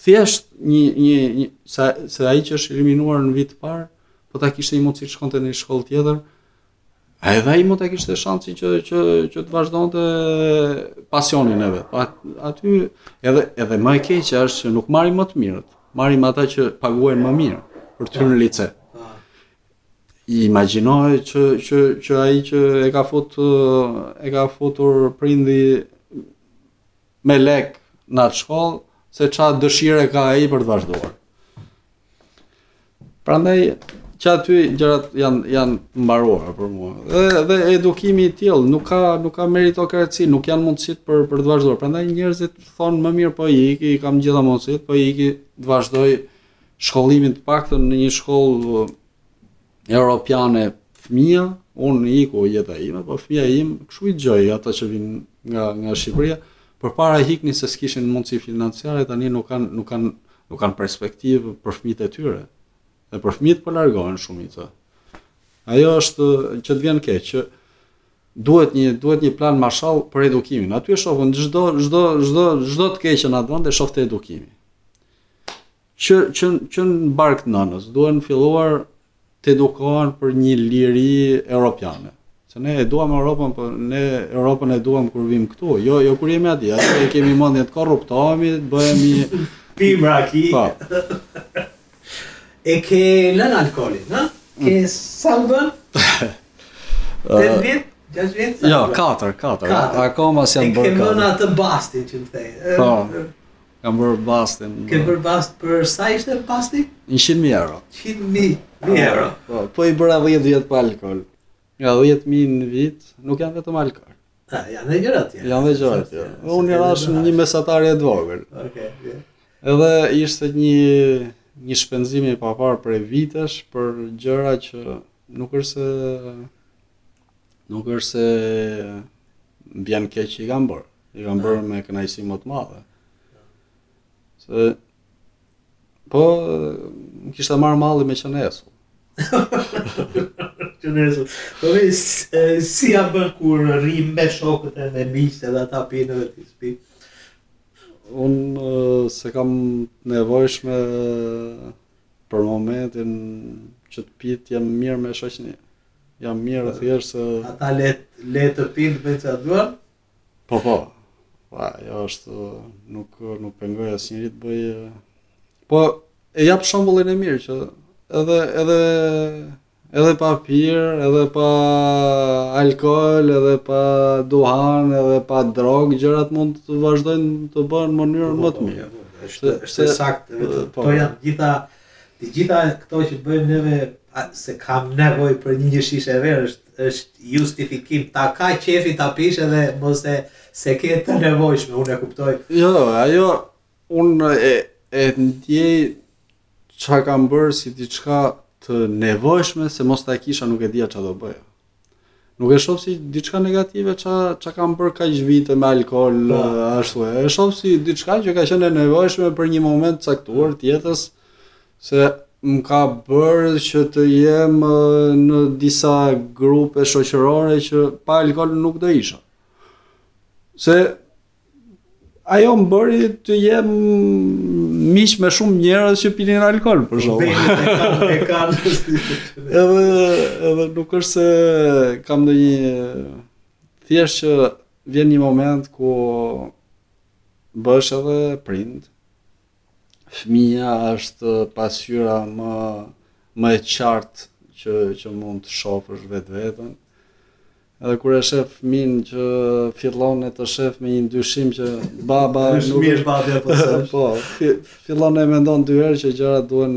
thjesht një një një sa se ai që është eliminuar në vit të parë, po ta kishte një mundësi të shkonte në një shkollë tjetër. A edhe ai mund ta kishte shansin që që që të vazhdonte pasionin e vet. Pa po aty edhe edhe më e keqja është që nuk marrim më të mirët, marrim ata që paguajnë më mirë për të hyrë në lice. Imagjino që që që ai që e ka fut e ka futur prindi me lek në atë shkollë, se ça dëshire ka ai për të vazhduar. Prandaj, që aty gjërat janë, janë mbaruar për mua. Dhe, dhe edukimi i tillë, nuk ka, nuk ka meritokraci, nuk janë mundësit për, për të vazhduar. Prandaj, njerëzit thonë më mirë, po iki, i kam gjitha mundësit, po iki të vazhdoj shkollimin të paktën në një shkollë Europiane fëmija, unë iku jeta ime, po fëmija im, kështu i dëgjoj, ata që vinë nga, nga Shqipëria, përpara iknin se s'kishin mundësi financiare, tani nuk kanë nuk kanë nuk kanë perspektivë për fëmijët e tyre. Dhe për fëmijët po largohen shumica. Ajo është që të vjen keq që duhet një duhet një plan marshall për edukimin. Aty e shoh unë çdo çdo çdo çdo të keqe në atë vend e shof te edukimi. Që që që në bark të nënës duhen filluar të edukohen për një liri europiane. Se ne e duam Europën, po ne Europën e duam kur vim këtu, jo jo kur jemi atje, atje e kemi mendjen të korruptohemi, të bëhemi, pimë raki. Po. e ke lënë alkoolin, ha? Ke mm. sa u bën? 8 vjet? 6 vjet? Jo, 4, 4. Akoma s'janë bërë. E ke vënë atë bastin që më the. Po. Kam bërë bastin. Ke bërë bast për sa ishte basti? 100.000 euro. 100.000 euro. Po, po i bëra 10 vjet pa alkool. Nga 10.000 në vit, nuk janë vetëm alkool. Ha, janë dhe gjëra të tjera. Janë dhe gjëra të tjera. Unë i rashë një mesatare të vogël. Okej, okay, Edhe ishte një një shpenzim i paparë prej vitesh për gjëra që nuk është se Nuk është se më vjen keq që i kam bërë. I kam bërë me kënaqësinë më të madhe. Se po më kishte marrë malli me qenë esëll. qenë esëll. Po e si ia bën kur rri me shokët e me miqtë dhe ata pinë dhe ti s'pi. Unë s'e kam të nevojshme për momentin që të pi të jem mirë me shoqni. Jam mirë thjesht se ata le le të pinë me çfarë duan. Po po. Pa, jo është nuk nuk pengoj asnjeri të bëjë. Po e jap shembullin e mirë që edhe edhe edhe pa pirë, edhe pa alkohol, edhe pa duhan, edhe pa drogë, gjërat mund të vazhdojnë të bëhen në mënyrë po, më të po, mirë. Po, është është e saktë, po, po. këto janë të gjitha Të gjitha këto që bëjmë neve se kam nevojë për një shishe verë është është justifikim. Ta ka qefi ta pish edhe mos e s'e ke të nevojshme, unë e kuptoj. Jo, ajo unë e e ndjej ça kam bërë si diçka të nevojshme se mos ta kisha nuk e dija ça do bëja. Nuk e shoh si diçka negative ça ça kam bërë kaq vite me alkool pa. Po. Eh, ashtu. E shoh si diçka që ka qenë e nevojshme për një moment të caktuar të jetës se më ka bërë që të jem eh, në disa grupe shoqërore që pa alkool nuk do isha. Se ajo më bëri të jem miq me shumë njerëz që pinin alkool për shkak. Edhe edhe nuk është se kam ndonjë thjesht që vjen një moment ku bëhesh edhe prind, fëmija është pasqyra më më e qartë që që mund të shofësh vetveten. Edhe kur e shef fëmijën që fillon e të shef me një dyshim që baba është nuk mirë baba apo po, po fillon e mendon dy herë që gjërat duhen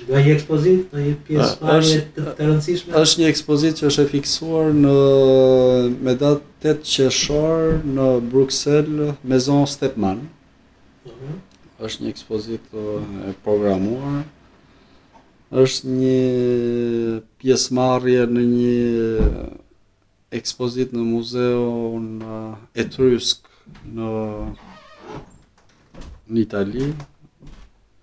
Ndonjë ekspozitë, ndonjë pjesëmarrje të, të rëndësishme? është një ekspozitë që është e fiksuar në me datë 8 qershor në Bruksel, Maison Stepman. Uh mhm. -huh. është një ekspozitë uh, e programuar. është një pjesëmarrje në një ekspozitë në muzeun uh, Etrusk në në Itali,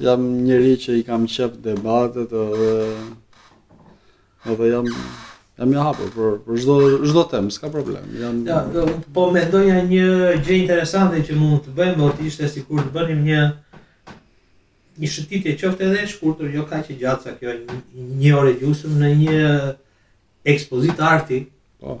Jam njeri që i kam qef debatet edhe edhe jam jam i hapur për për çdo çdo temë, s'ka problem. Jam ja, po mendoja një gjë interesante që mund të bëjmë, do të ishte sikur të bënim një një shëtitje qoftë edhe e shkurtër, jo kaq e gjatë sa kjo, një orë e gjysmë në një ekspozitë arti. Po.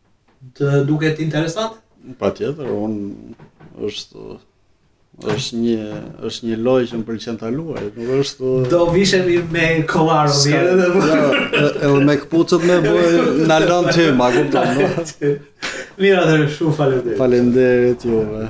Të duket interesant? Patjetër, unë është është një është një lojë që më pëlqen ta luaj. Nuk është do vishemi me kollare mirë dhe po. Edhe me këpucët me bëj na lën ty, ma kupton. Mirë, atëherë shumë faleminderit. Faleminderit juve.